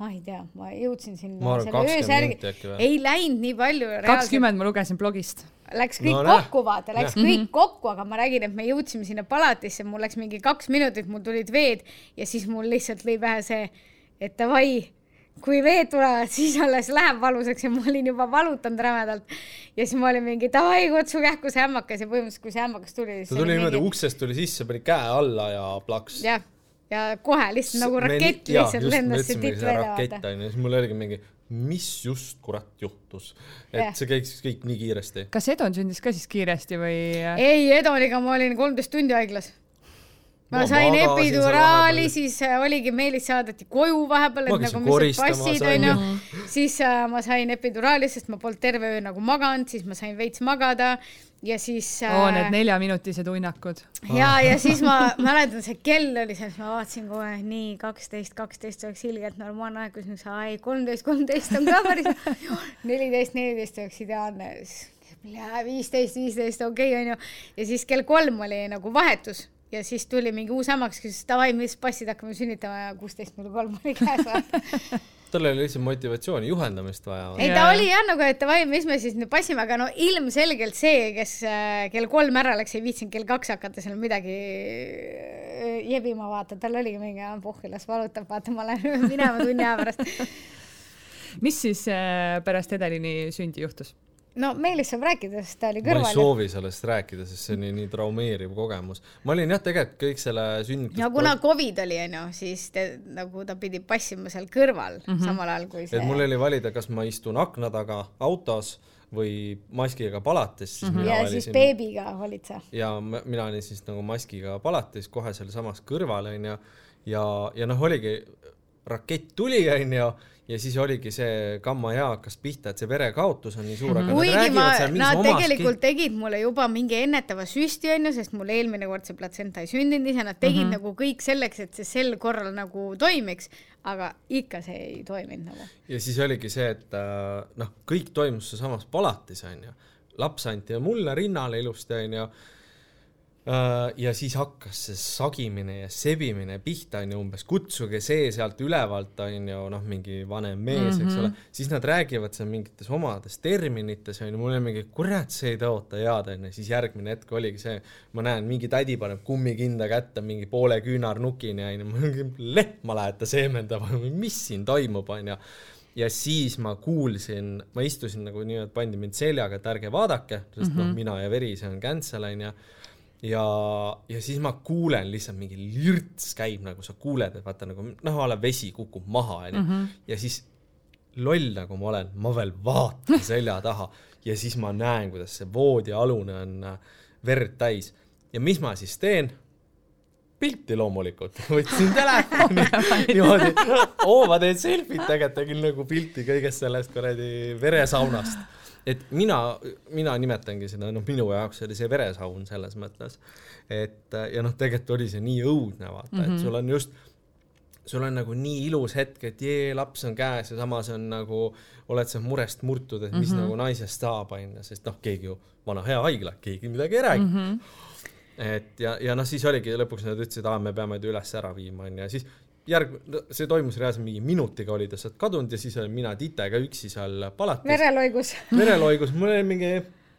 ma ei tea, ma jõudsin sinna selle öösärgi, ei läinud nii palju. kakskümmend ma lugesin blogist. Läks kõik no, kokku, vaata, läks ja. kõik kokku, aga ma räägin, et me jõudsime sinna palatisse, mul läks mingi kaks minutit, mul tulid veed ja siis mul lihtsalt lõi pähe see, et davai kui veed tulevad, siis alles läheb valusaks ja ma olin juba valutanud rämedalt. ja siis ma olin mingi davai, kutsu kähku see ämmakas ja põhimõtteliselt, kui see ämmakas tuli. ta tuli niimoodi mingi... uksest tuli sisse, pani käe alla ja plaks. jah, ja kohe lihtsalt nagu rakett lihtsalt lendas see tipp välja. rakett on ju, siis mul oligi mingi, mis just kurat juhtus, et yeah. see käis kõik nii kiiresti. kas Edon sündis ka siis kiiresti või? ei, Edoniga ma olin kolmteist tundi haiglas ma sain epiduraali, siis äh, oligi, Meelis saadeti koju vahepeal, et nagu mis need passid onju. siis äh, ma sain epiduraali, sest ma polnud terve öö nagu maganud, siis ma sain veits magada ja siis äh,. oo, need neljaminutised uinakud. ja, ja siis ma mäletan, see kell oli seal, ma vaatasin kohe nii kaksteist, kaksteist oleks ilgelt normaalne aeg, siis ma ütlesin, ai kolmteist, kolmteist on ka päris, neliteist, neliteist oleks ideaalne viisteist, viisteist, okei okay, onju. ja siis kell kolm oli nagu vahetus ja siis tuli mingi uus ämmakas, küsis davai, mis passid hakkame sünnitama ja kuusteist null kolm oli käes tal oli lihtsalt motivatsiooni, juhendamist vaja. ei, ta oli jah nagu, et davai, mis me siis nüüd passime, aga no ilmselgelt see, kes äh, kell kolm ära läks, ei viitsinud kell kaks hakata seal midagi äh, jebima, vaata, tal oligi mingi, pohhi, las valutab, vaata, ma lähen minema tunni aja pärast mis siis äh, pärast Edelini sündi juhtus? No Meelis saab rääkida, sest ta oli kõrval. ma ei soovi sellest rääkida, sest see oli nii traumeeriv kogemus. ma olin jah, tegelikult kõik selle sünnitus. ja kuna Covid oli, onju, siis te, nagu ta pidi passima seal kõrval mm -hmm. samal ajal kui see. et mul oli valida, kas ma istun akna taga autos või maskiga palatis, siis mm -hmm. ja valisin. beebiga olid sa. ja mina olin siis nagu maskiga palatis kohe sealsamas kõrval onju ja, ja noh, oligi rakett tuli, onju, ja siis oligi see gamma-jaa hakkas pihta, et see verekaotus on nii suur, aga nad kuigi ma räägivad, seal mingis nad omas tegelikult tegid mulle juba mingi ennetava süsti onju, sest mul eelmine kord see platsenta ei sündinud ise, nad tegid mm -hmm. nagu kõik selleks, et see sel korral nagu toimiks, aga ikka see ei toiminud nagu. ja siis oligi see, et äh, noh, kõik toimus sealsamas palatis onju, laps anti mulle rinnale ilusti onju. Ja siis hakkas see sagimine ja sebimine pihta onju umbes, kutsuge see sealt ülevalt onju, noh, mingi vanem mees mm, -hmm. eks ole, siis nad räägivad seal mingites omades terminites onju, mul oli mingi kurat, see ei tõota head onju, siis järgmine hetk oligi see, ma näen, mingi tädi paneb kummikinda kätte mingi poole küünarnukini onju, ma mingi lehma lähete seemendama, mis siin toimub onju ja siis ma kuulsin, ma istusin nagu nii-öelda, pandi mind seljaga, et ärge vaadake, sest mm -hmm. noh, mina ja veri, see on cancel onju. ja, ja siis ma kuulen lihtsalt mingi lirts käib nagu sa kuuled, et vaata nagu noh, a la vesi kukub maha onju. ja siis loll nagu ma olen, ma veel vaatan selja taha ja siis ma näen, kuidas see voodialune on äh, verd täis. Ja mis ma siis teen? Pilti loomulikult, võtsin telefoni. Niimoodi, oo ma teen selfit, tegelikult tegin nagu pilti kõigest sellest kuradi veresaunast. Et mina, mina nimetangi seda, noh, minu jaoks oli see veresaun selles mõttes, et ja noh, tegelikult oli see nii õudne, vaata mm, -hmm. et sul on just sul on nagu nii ilus hetk, et jee, laps on käes ja samas on nagu, oled sa murest murtud, et mis mm -hmm. nagu naisest saab, onju, sest noh, keegi ju, vana hea haigla, keegi midagi ei räägi mm. -hmm et ja, ja noh, siis oligi lõpuks nad ütlesid, aa, me peame ta üles ära viima, onju, ja siis järg-, see toimus reaalselt mingi minutiga oli ta sealt kadunud ja siis olin mina Titega üksi seal palatis. vereloigus. vereloigus, mul oli mingi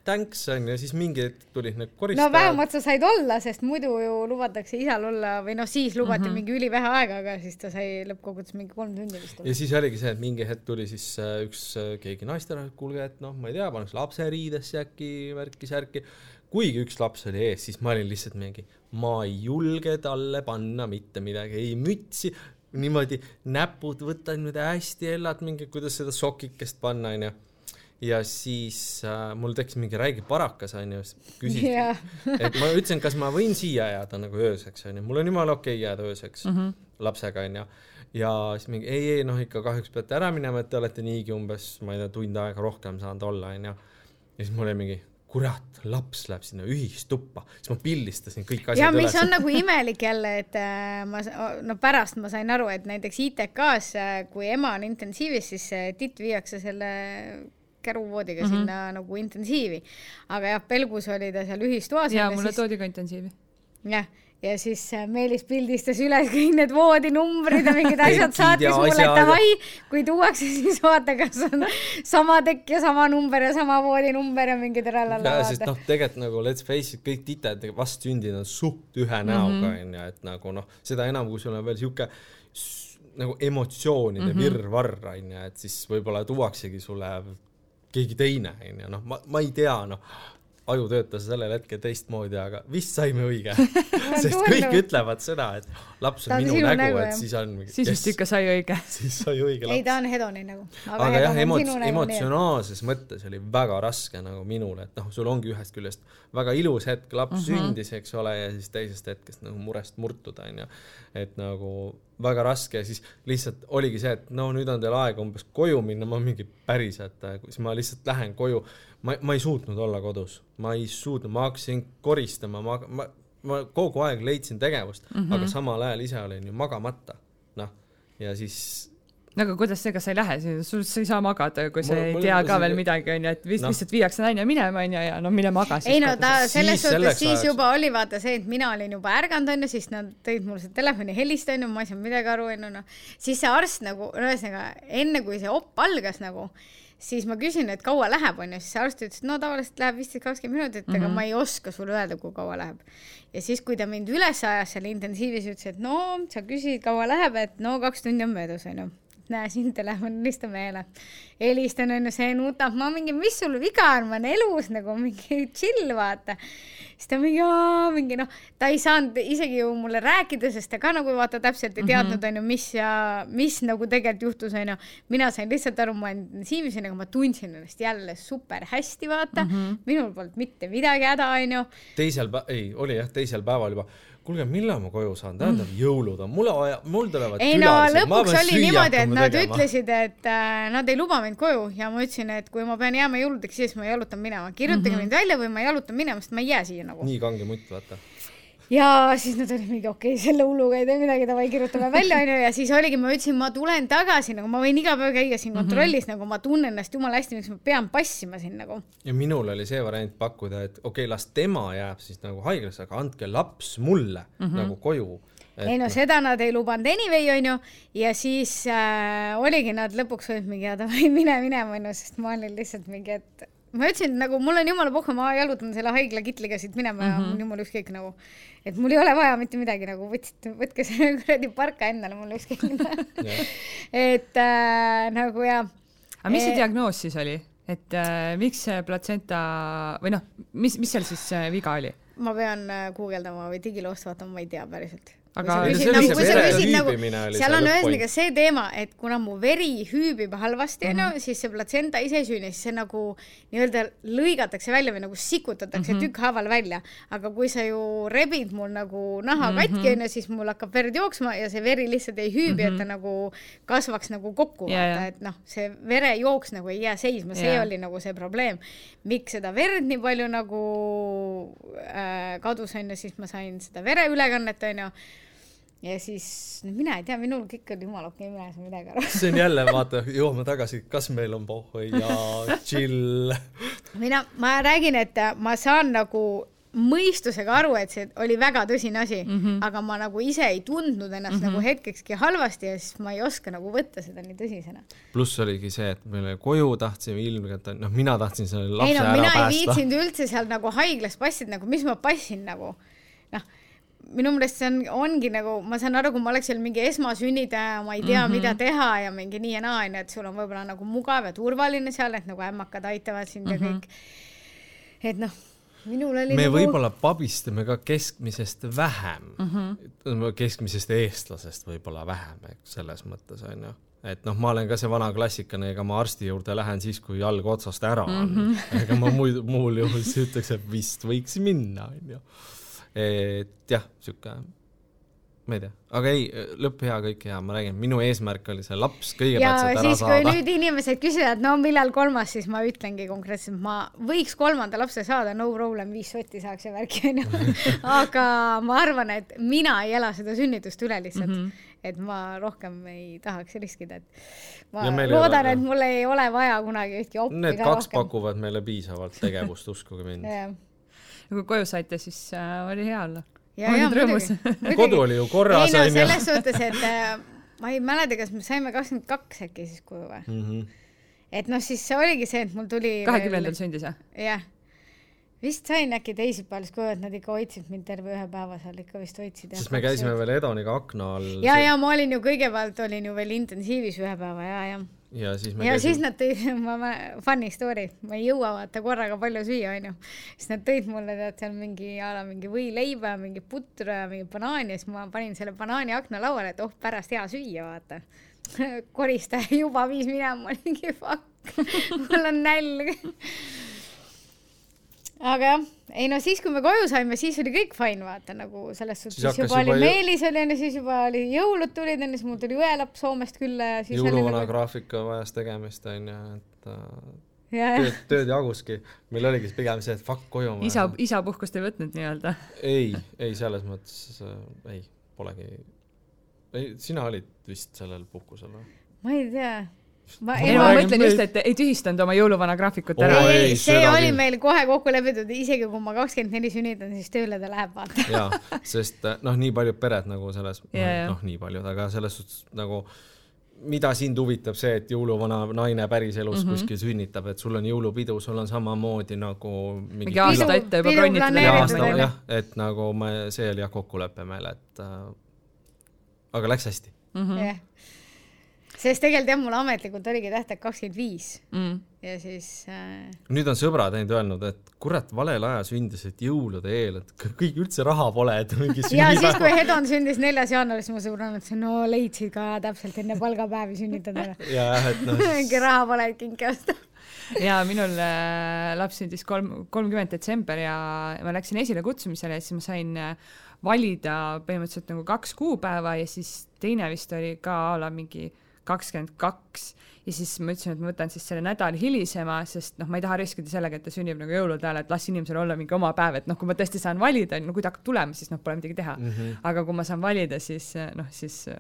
thanks onju, siis mingi hetk tulid need no koristajad. vähemalt sa said olla, sest muidu ju lubatakse isal olla või noh, siis lubati mm. -hmm. mingi ülivähe aega, aga siis ta sai lõppkokkuvõttes mingi kolm tundi vist ja. siis oligi see, et mingi hetk tuli siis äh, üks äh, keegi naisterahvas, kuulge, et noh, ma ei tea, paneks lapse riidesse äkki värki-särki. kuigi üks laps oli ees, siis ma olin lihtsalt mingi, ma ei julge talle panna mitte midagi, ei mütsi, niimoodi näpud võtan niimoodi hästi hellad mingi, kuidas seda sokikest panna, onju. ja siis äh, mul tekkis mingi räige parakas, onju, küsiti Jaa. et ma ütlesin, kas ma võin siia jääda nagu ööseks, onju, mul on jumala okei okay jääda ööseks mm -hmm. lapsega, onju. ja siis mingi ei, ei noh, ikka kahjuks peate ära minema, et te olete niigi umbes, ma ei tea, tund aega rohkem saanud olla, onju. ja siis mul oli mingi, kurat, laps läheb sinna ühistuppa, siis ma pildistasin kõik asjad ja mis üles on nagu imelik jälle, et äh, ma, no pärast ma sain aru, et näiteks ITK-s, kui ema on intensiivis, siis äh, titt viiakse selle käruvoodiga mm -hmm. sinna nagu intensiivi. aga jah, Pelgus oli ta seal ühistoas. ja mulle toodi ka intensiivi. jah, ja siis äh, Meelis pildistas üles kõik need voodinumbrid ja mingid asjad, saatis mulle, davai, kui tuuakse, siis vaata, kas on sama tekk ja sama number ja sama voodinumber ja mingi trallala ja sest noh, tegelikult nagu let's face it, kõik tited vastsündinud on suht ühe näoga onju, et nagu noh, seda enam, kui sul on veel sihuke nagu emotsioonide mm -hmm. virvarr onju, et siis võib-olla tuuaksegi sulle keegi teine onju, noh, ma, ma ei tea, noh aju töötas sellel hetkel teistmoodi, aga vist saime õige. sest kõik Tundub. ütlevad seda, et laps on on minu nägu, nägu, et siis on siis vist ikka sai õige. siis sai õige laps ei, ta on Hedoni nagu. aga jah, emots-, emotsionaalses mõttes oli väga raske nagu minul, et noh, sul ongi ühest küljest väga ilus hetk, laps mm -hmm. sündis, eks ole, ja siis teisest hetkest nagu murest murtuda, onju. et nagu väga raske ja siis lihtsalt oligi see, et no nüüd on teil aega umbes koju minna, ma mingi päriselt, siis ma lihtsalt lähen koju. ma, ma ei suutnud olla kodus, ma ei suutnud, ma hakkasin koristama, ma, ma, ma kogu aeg leidsin tegevust mm, -hmm. aga samal ajal ise olin ju magamata, noh, ja siis no aga kuidas see, kas sa ei lähe, sul, sa ei saa magada, kui sa ei tea mul ka see- veel midagi, onju, et vist Noh. lihtsalt viiakse naine minema, onju, ja no mine maga siis. ei no ta selles suhtes siis ajaks- juba oli vaata see, et mina olin juba ärganud onju, siis nad tõid mulle seda telefoni helist onju, ma ei saanud midagi aru onju noh, siis see arst nagu, no ühesõnaga enne kui see op algas nagu, siis ma küsin, et kaua läheb onju, siis arst ütles, et no tavaliselt läheb viisteist, kakskümmend minutit mm, -hmm. aga ma ei oska sulle öelda, kui kaua läheb. ja siis, kui ta mind üles ajas seal intensiivis, ütles, et no sa küsid, kaua läheb, et no kaks tundi on möödas onju näe siin telefon, helista meile. helistan onju, see nutab, ma mingi, mis sul viga on, ma olen elus nagu mingi chill vaata. siis ta mingi, mingi noh, ta ei saanud isegi ju mulle rääkida, sest ta ka nagu vaata täpselt ei teadnud onju, mis ja mis nagu tegelikult juhtus onju. mina sain lihtsalt aru, ma olen intensiivis onju, aga ma tundsin ennast jälle super hästi vaata mm, -hmm. minul polnud mitte midagi häda onju. teisel pä-, ei, oli jah, teisel päeval juba, kuulge, millal ma koju saan, tähendab jõulud on, mulle vaja, mul tulevad ei no lõpuks oli niimoodi, et nad tegema. ütlesid, et äh, nad ei luba mind koju ja ma ütlesin, et kui ma pean jääma jõuludeks, siis ma jalutan minema, kirjutage mm -hmm. mind välja või ma jalutan minema, sest ma ei jää siia nagu. nii kange mutt, vaata. Ja siis nad olid mingi okei okay,, selle hulluga ei tee midagi, davai kirjutame välja onju ja siis oligi, ma ütlesin, ma tulen tagasi nagu ma võin iga päev käia siin kontrollis mm -hmm. nagu ma tunnen ennast jumala hästi, miks ma pean passima siin nagu. ja minul oli see variant pakkuda, et okei okay,, las tema jääb siis nagu haiglasse, aga andke laps mulle mm -hmm. nagu koju. ei no seda nad ei lubanud anyway onju ja siis äh, oligi nad lõpuks olid mingi, davai mine minema onju, sest ma olin lihtsalt mingi, et ma ütlesin nagu mul on jumala pohhu, ma jalutan selle haigla kitliga siit minema mm -hmm. ja mul jumala ükskõik nagu, et mul ei ole vaja mitte midagi nagu võtsite, võtke see kuradi parka endale, mul ükskõik et äh, nagu ja aga mis see Eh, diagnoos siis oli, et äh, miks see platsenta või noh, mis, mis seal siis äh, viga oli? ma pean äh, guugeldama või digiloost vaatama, ma ei tea päriselt. Aga- Ei, kui sa küsid nagu, kui sa küsid nagu seal on ühesõnaga see teema, et kuna mu veri hüübib halvasti, onju, siis see platsenta ise ei süüni, siis see nagu nii-öelda lõigatakse välja või nagu sikutatakse mm -hmm. tükkhaaval välja. aga kui sa ju rebid mul nagu naha mm -hmm. katki, onju, siis mul hakkab verd jooksma ja see veri lihtsalt ei hüübi mm, -hmm. et ta nagu kasvaks nagu kokku, Ja, vaata, et noh, see verejooks nagu ei jää seisma, see Ja. oli nagu see probleem. miks seda verd nii palju nagu äh, kadus, onju, siis ma sain seda vereülekannet, onju ja siis, mina ei tea, minul kõik oli jumala okei, mina ei saa midagi aru. see on jälle, vaata, jõuame tagasi, kas meil on pohhu ja chill. mina, ma räägin, et äh, ma saan nagu mõistusega aru, et see oli väga tõsine asi mm, -hmm. aga ma nagu ise ei tundnud ennast mm -hmm. nagu hetkekski halvasti ja siis ma ei oska nagu võtta seda nii tõsisena. pluss oligi see, et meile koju tahtsime ilmselt, noh, mina tahtsin selle ei lapse no ära mina ei päästa. viitsinud üldse seal nagu haiglas passida, nagu mis ma passin nagu, noh minu meelest see on, ongi nagu, ma saan aru, kui ma oleks seal mingi esmasünnitaja, ma ei tea mm, -hmm. mida teha ja mingi nii ja naa, onju, et sul on võib-olla nagu mugav ja turvaline seal, et nagu ämmakad aitavad sind mm -hmm. ja kõik. et noh, minul oli me nagu... võib-olla pabistame ka keskmisest vähem mm, -hmm. keskmisest eestlasest võib-olla vähem, eks selles mõttes on ju et noh, ma olen ka see vana klassikane, ega ma arsti juurde lähen siis, kui jalg otsast ära on mm. -hmm. ega ma muidu, muul juhul siis ütleks, et vist võiks minna, onju. Et jah, sihuke, ma ei tea, aga ei, lõpp hea, kõik hea, ma räägin, minu eesmärk oli see laps kõigepealt sealt ära siis, kui saada. nüüd inimesed küsivad, no millal kolmas, siis ma ütlengi konkreetselt, ma võiks kolmanda lapse saada, no problem, viis sotti saaks ja värki onju. aga ma arvan, et mina ei ela seda sünnitust üle lihtsalt mm, -hmm. et ma rohkem ei tahaks riskida, et ma loodan, et mul ei ole vaja kunagi ühtki oppi Need ka kaks rohkem. pakuvad meile piisavalt tegevust, uskuge mind. ja, kui koju saite, siis äh, oli hea olla. ja, ja muidugi. kodu oli ju korras, ei no selles suhtes, et äh, ma ei mäleta, kas me saime kakskümmend kaks äkki siis koju või? Mhm. et noh, siis see oligi see, et mul tuli kahekümnendal sündis jah? jah, vist sain äkki teisipäeval siis koju, et nad ikka hoidsid mind terve ühe päeva seal ikka vist hoidsid. sest me käisime veel Edoniga akna all. ja, ja ma olin ju kõigepealt olin ju veel intensiivis ühe päeva ja, ja. Ja siis ja siis käisime, nad tõid, ma, ma, funny story, ma ei jõua vaata korraga palju süüa, onju. siis nad tõid mulle tead seal mingi a la mingi võileiba, mingi putru ja mingi banaani ja siis ma panin selle banaani akna lauale, et oh pärast hea süüa, vaata. koristaja juba viis minema, ma olin mingi fuck, mul on nälg. Aga jah, ei no siis, kui me koju saime, siis oli kõik fine, vaata nagu selles suhtes Siis hakkas juba oli juba Meelis oli onju, siis juba oli jõulud tulid onju, siis mul tuli õelaps Soomest külla ja siis jõuluvana oli graafika vajas tegemist onju, et äh, ja, ja tööd, tööd jaguski. meil oligi pigem see, et fuck koju. isa, isapuhkust ei võtnud nii-öelda. ei, ei selles mõttes äh, ei, polegi. ei, sina olid vist sellel puhkusel või? ma ei tea. Ma ei ma mõtlen just, et ei tühistanud oma jõuluvana graafikut ära ei, ei, see seda oli küll. meil kohe kokku lepitud, isegi kui ma kakskümmend neli sünnitan, siis tööle ta läheb, vaata. jaa, sest äh, noh, nii paljud pered nagu selles, Jaa, jaa. noh, nii paljud, aga selles suhtes nagu mida sind huvitab see, et jõuluvana naine päriselus mm. -hmm. kuskil sünnitab, et sul on jõulupidu, sul on samamoodi nagu mingi aasta Pidu- ette juba aasta, oli. jah, et nagu me, see oli jah kokkulepe meil, et äh, aga läks hästi. Mhm. jah. Sest tegelikult jah, mul ametlikult oligi tähtaeg kakskümmend viis mm.. ja siis äh, nüüd on sõbrad ainult öelnud, et kurat, valel ajal sündisid jõulude eel, et kõik üldse raha pole, et mingi ja siis, kui. Hedon sündis neljas jaanuar, siis mu sõbrann ütles, no leidsid ka täpselt enne palgapäevi sünnitada. jah, et noh, mingi raha pole, et kinki osta. ja minul äh, laps sündis kolm, kolmkümmend detsember ja ma läksin esilekutsumisele ja siis ma sain äh, valida põhimõtteliselt nagu kaks kuupäeva ja siis teine vist oli ka a la mingi kakskümmend kaks ja siis ma ütlesin, et ma võtan siis selle nädal hilisema, sest noh, ma ei taha riskida sellega, et ta sünnib nagu jõulude ajal, et las inimesel olla mingi oma päev, et noh, kui ma tõesti saan valida, no kui ta hakkab tulema, siis noh, pole midagi teha mm. -hmm. aga kui ma saan valida, siis noh, siis äh,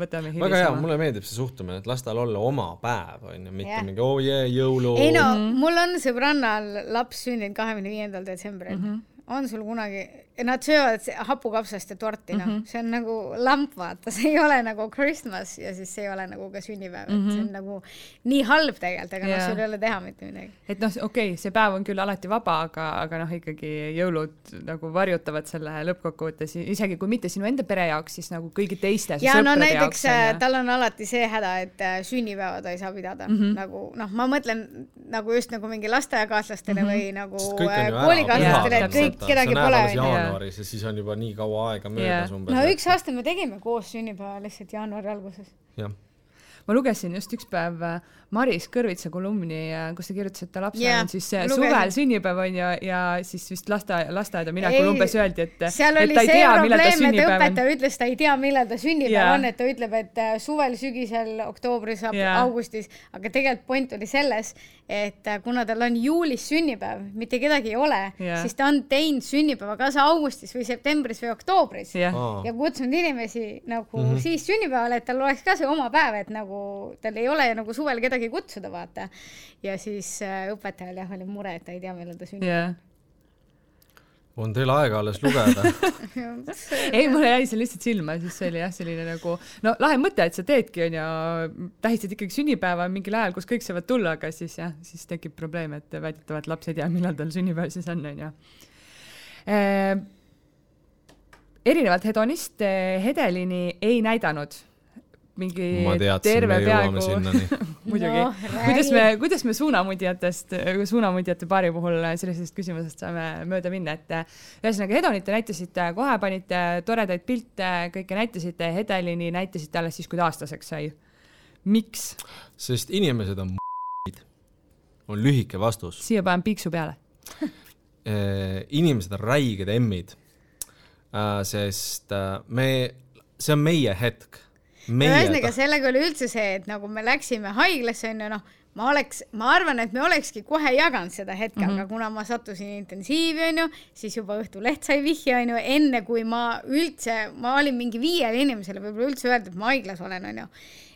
võtame hilisema. väga hea, mulle meeldib see suhtumine, et las tal olla oma päev, on ju, mitte yeah. mingi oo oh, jee, jõulu. ei no -hmm. mul on sõbrannal laps sündinud kahekümne viiendal detsembril mm. -hmm. on sul kunagi Nad söövad hapukapsast ja torti, noh mm -hmm., see on nagu lamp, vaata, see ei ole nagu Christmas ja siis see ei ole nagu ka sünnipäev mm, -hmm. et see on mhm. nagu nii halb tegelikult, aga yeah. noh, sul ei ole teha mitte midagi. et noh, okei okay,, see päev on küll alati vaba, aga, aga noh, ikkagi jõulud nagu varjutavad selle lõppkokkuvõttes, isegi kui mitte sinu enda pere jaoks, siis nagu kõigi teiste ja no näiteks jaoks, äh, tal on alati see häda, et äh, sünnipäeva ta ei saa pidada mm, -hmm. nagu noh, ma mõtlen nagu just nagu mingi lasteaiakaaslastele mm -hmm. või nagu äh, koolikaaslastele, et kõik, kedagi pole onju jaanuaris ja siis on juba nii kaua aega möödas umbes. no üks aasta me tegime koos sünnipäeva lihtsalt jaanuari alguses. jah ma lugesin just üks päev Maris Kõrvitsa kolumni, äh, kus ta kirjutas, et ta laps yeah, on siis äh, lugesin. suvel sünnipäev on ju, ja siis vist lasteaia, lasteaeda minekul umbes öeldi, et seal oli see probleem, et õpetaja ütles, ta ei tea, millal ta sünnipäev yeah. on, et ta ütleb, et suvel, sügisel, oktoobris, yeah. augustis, aga tegelikult point oli selles, et kuna tal on juulis sünnipäev, mitte kedagi ei ole yeah., siis ta on teinud sünnipäeva kas augustis või septembris või oktoobris yeah. ja kutsunud inimesi nagu mm -hmm. siis sünnipäevale, et tal oleks ka see oma päev, et nagu tal ei ole nagu suvel kedagi kutsuda, vaata. ja siis äh, õpetajal jah, oli mure, et ta ei tea, millal ta sünnib. Yeah on teil aega alles lugeda? Ei, mulle jäi see lihtsalt silma, siis see oli jah, selline nagu no lahe mõte, et sa teedki onju, tähistad ikkagi sünnipäeva mingil ajal, kus kõik saavad tulla, aga siis jah, siis tekib probleem, et väidetavalt laps ei tea, millal tal sünnipäev siis on onju. Eh,. erinevalt Hedonist Hedelini ei näidanud mingi teadsin, terve peaaegu muidugi no,. kuidas me, kuidas me suunamudjatest, suunamudjate paari puhul sellisest küsimusest saame mööda minna, et ühesõnaga Hedonit te näitasite kohe, panite toredaid pilte, kõike näitasite, Hedelini näitasite alles siis, kui ta aastaseks sai. miks? sest inimesed on on lühike vastus. siia panen piiksu peale eh, inimesed on räiged emmid, äh, sest äh, me, see on meie hetk ühesõnaga, sellega oli üldse see, et nagu me läksime haiglasse, onju, noh, ma oleks, ma arvan, et me olekski kohe jaganud seda hetke mm, -hmm. aga kuna ma sattusin intensiivi, onju, siis juba Õhtuleht sai vihje, onju, enne kui ma üldse, ma olin mingi viiele inimesele võib-olla üldse öeldud, et ma haiglas olen, onju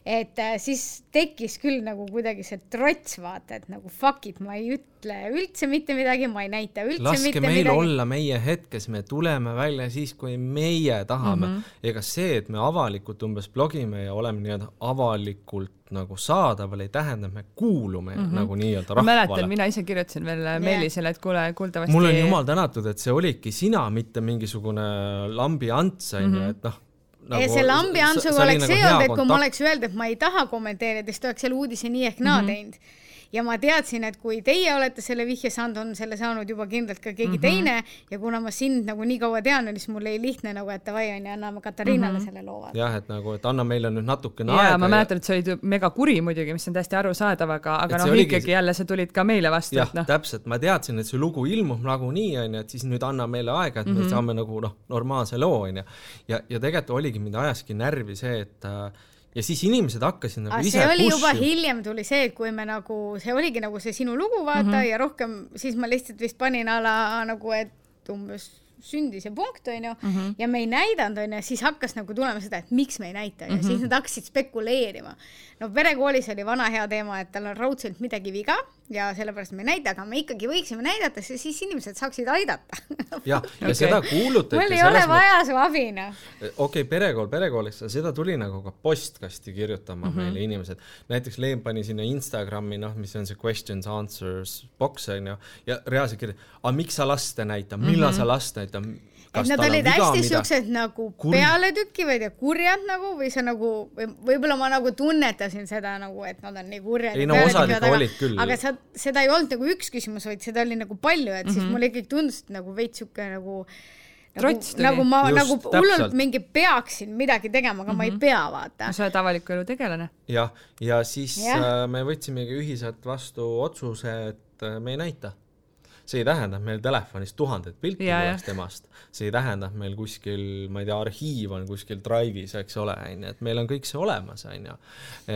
et äh, siis tekkis küll nagu kuidagi see trots, vaata, et nagu fuck it, ma ei ütle üldse mitte midagi, ma ei näita üldse Laske mitte meil midagi. olla meie hetkes, me tuleme välja siis, kui meie tahame mm. -hmm. ega see, et me avalikult umbes blogime ja oleme nii-öelda avalikult nagu saadaval, ei tähenda, et me kuulume mm -hmm. nagu nii-öelda rahvale. mäletan, mina ise kirjutasin veel yeah. Meelisele, et kuule, kuuldavasti mul on jumal tänatud, et see olidki sina, mitte mingisugune lambi ants, onju, mhm. et noh nagu, ja selle ambiantsuga oleks nagu see olnud, et kui ma oleks öelnud, et ma ei taha kommenteerida, siis ta oleks selle uudise nii ehk naa mm -hmm. teinud ja ma teadsin, et kui teie olete selle vihje saanud, on selle saanud juba kindlalt ka keegi mm -hmm. teine ja kuna ma sind nagu nii kaua tean, siis mul oli lihtne nagu, et davai onju, anname Katariinale mm -hmm. selle loo. jah, et nagu, et anna meile nüüd natukene aega. ma mäletan, et sa olid mega kuri muidugi, mis on täiesti arusaadav, aga, aga noh, ikkagi jälle sa tulid ka meile vastu. jah no., täpselt, ma teadsin, et see lugu ilmub nagunii onju, et siis nüüd anna meile aega, et mm -hmm. me mhm. saame nagu noh, normaalse loo onju. ja, ja tegelikult oligi, mind ajaski närvi see, et äh, ja siis inimesed hakkasid nagu ise see oli push juba hiljem tuli see, et kui me nagu, see oligi nagu see sinu lugu, vaata mm, -hmm. ja rohkem, siis ma lihtsalt vist panin ala nagu, et umbes sündis ja punkt, onju mm, -hmm. ja me ei näidanud, onju, siis hakkas nagu tulema seda, et miks me ei näita, onju mm, -hmm. siis nad hakkasid spekuleerima. no perekoolis oli vana hea teema, et tal on raudselt midagi viga ja sellepärast me ei näita, aga me ikkagi võiksime näidata, siis inimesed saaksid aidata. jah, ja okay. seda kuulutati. mul ei ole vaja su abi, noh. okei okay,, perekool perekooliks, seda tuli nagu ka postkasti kirjutama mm -hmm. meile inimesed. näiteks Leem pani sinna Instagrami, noh, mis on see questions, answers box onju, ja reaalselt kirjutas, aga miks sa last ei näita, millal mm -hmm. sa last näitad et nad olid hästi siuksed nagu Kur... pealetükkivad ja kurjad nagu või sa nagu või võib-olla ma nagu tunnetasin seda nagu, et nad on nii kurjad. ei no osad ikka olid küll. aga sa, seda ei olnud nagu üks küsimus, vaid seda oli nagu palju, et mm -hmm. siis mhm. mulle ikkagi tundus nagu veits siuke nagu nagu, trots tuli. nagu ma Just, nagu hullult mingi peaksin midagi tegema, aga mm -hmm. ma ei mhm. pea, vaata. sa oled avaliku elu tegelane. jah, ja siis ja. Äh, me võtsimegi ühiselt vastu otsuse, et äh, me ei näita see ei tähenda, et meil telefonis tuhandet pilti tuleks temast. see ei tähenda, et meil kuskil, ma ei tea, arhiiv on kuskil Drive'is, eks ole, on ju, et meil on kõik see olemas, on ju.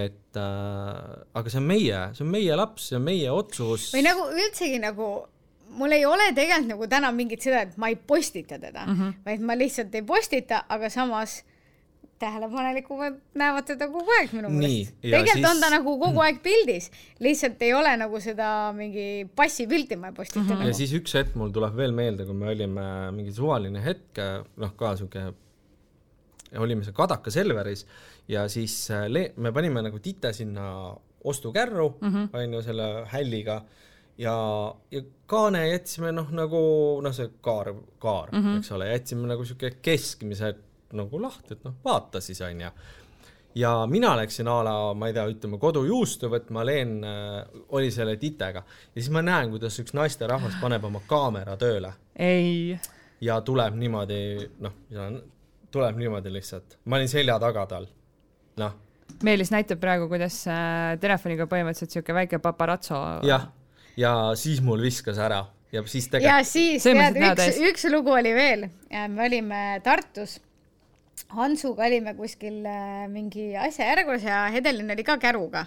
et äh, aga see on meie, see on meie laps, see on meie otsus. või nagu üldsegi nagu mul ei ole tegelikult nagu täna mingit seda, et ma ei postita teda mm, -hmm. vaid ma lihtsalt ei postita, aga samas tähelepanelikumad näevad teda kogu aeg minu meelest. tegelikult siis... on ta nagu kogu aeg pildis, lihtsalt ei ole nagu seda mingi passipilti ma ei postita mm. -hmm. Nagu. ja siis üks hetk mul tuleb veel meelde, kui me olime mingi suvaline hetk, noh ka sihuke, olime seal Kadaka Selveris ja siis äh, me panime nagu tite sinna ostukärru mm, -hmm. on ju, selle hälliga ja, ja kaane jätsime noh, nagu noh, see kaar, kaar mm, -hmm. eks ole, jätsime nagu sihuke keskmise nagu lahti, et noh, vaata siis onju. ja mina läksin a la, ma ei tea, ütleme kodujuustu võtma, Leen äh, oli selle titega ja siis ma näen, kuidas üks naisterahvas paneb oma kaamera tööle. ei. ja tuleb niimoodi, noh, tuleb niimoodi lihtsalt, ma olin selja taga tal, noh. Meelis näitab praegu, kuidas äh, telefoniga põhimõtteliselt sihuke väike paparatso. jah, ja siis mul viskas ära ja siis tegelikult. ja siis tead, üks, üks lugu oli veel, me olime Tartus Hansuga olime kuskil äh, mingi asja järgus ja Hedelin oli ka käruga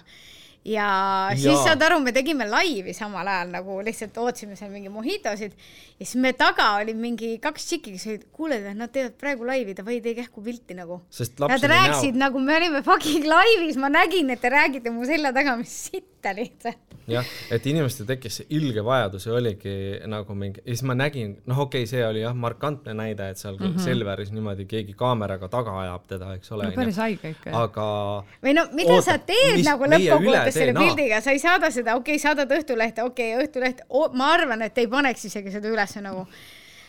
ja, ja siis saad aru, me tegime laivi samal ajal nagu lihtsalt ootasime seal mingi mojitosid ja siis me taga oli mingi kaks tšikki, kes olid, kuule, nad teevad praegu laivi, davai, tee kähku pilti nagu. Nad rääkisid näo. nagu me olime fucking laivis, ma nägin, et te räägite mu selja taga, mis sitta lihtsalt jah, et inimestel tekkis see ilge vajadus ja oligi nagu mingi, ja siis ma nägin, noh, okei okay,, see oli jah, markantne näide, et seal mm -hmm. Selveris niimoodi keegi kaameraga taga ajab teda, eks ole. no päris haige ikka. aga. või no mida oota, sa teed nagu lõppkokkuvõttes selle pildiga, sa ei saada seda, okei okay,, saadad Õhtulehte, okei okay,, Õhtuleht, ma arvan, et ei paneks isegi seda ülesse nagu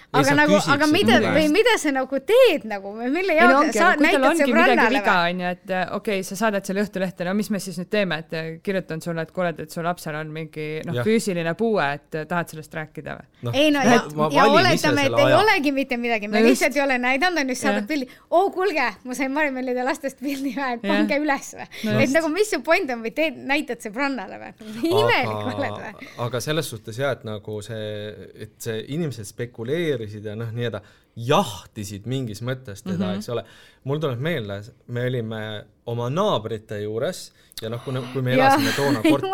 aga nagu, aga mida, või mida sa nagu teed nagu, mille jaoks sa näitad sõbrannale või? onju, et okei okay,, sa saadad selle Õhtulehte, no mis me siis nüüd teeme, et kirjutan sulle, et kuule, et su lapsel on mingi noh, füüsiline puue, et tahad sellest rääkida või no,? ei no ja, ja oletame, et ei olegi mitte midagi, me no lihtsalt ei ole näidanud, on just saadad pildi. oo kuulge, ma sain Marimelide lastest pildi või, et pange üles või no,. et nagu, mis su point on või teed, näitad sõbrannale või? imelik oled või? aga selles suhtes jah, et nagu see, et see inimesed spekuleerivad spekuleerisid ja noh, nii-öelda jahtisid mingis mõttes teda mm, -hmm. eks ole. mul tuleb meelde, me olime oma naabrite juures ja noh, kui, kui me elasime toona korter,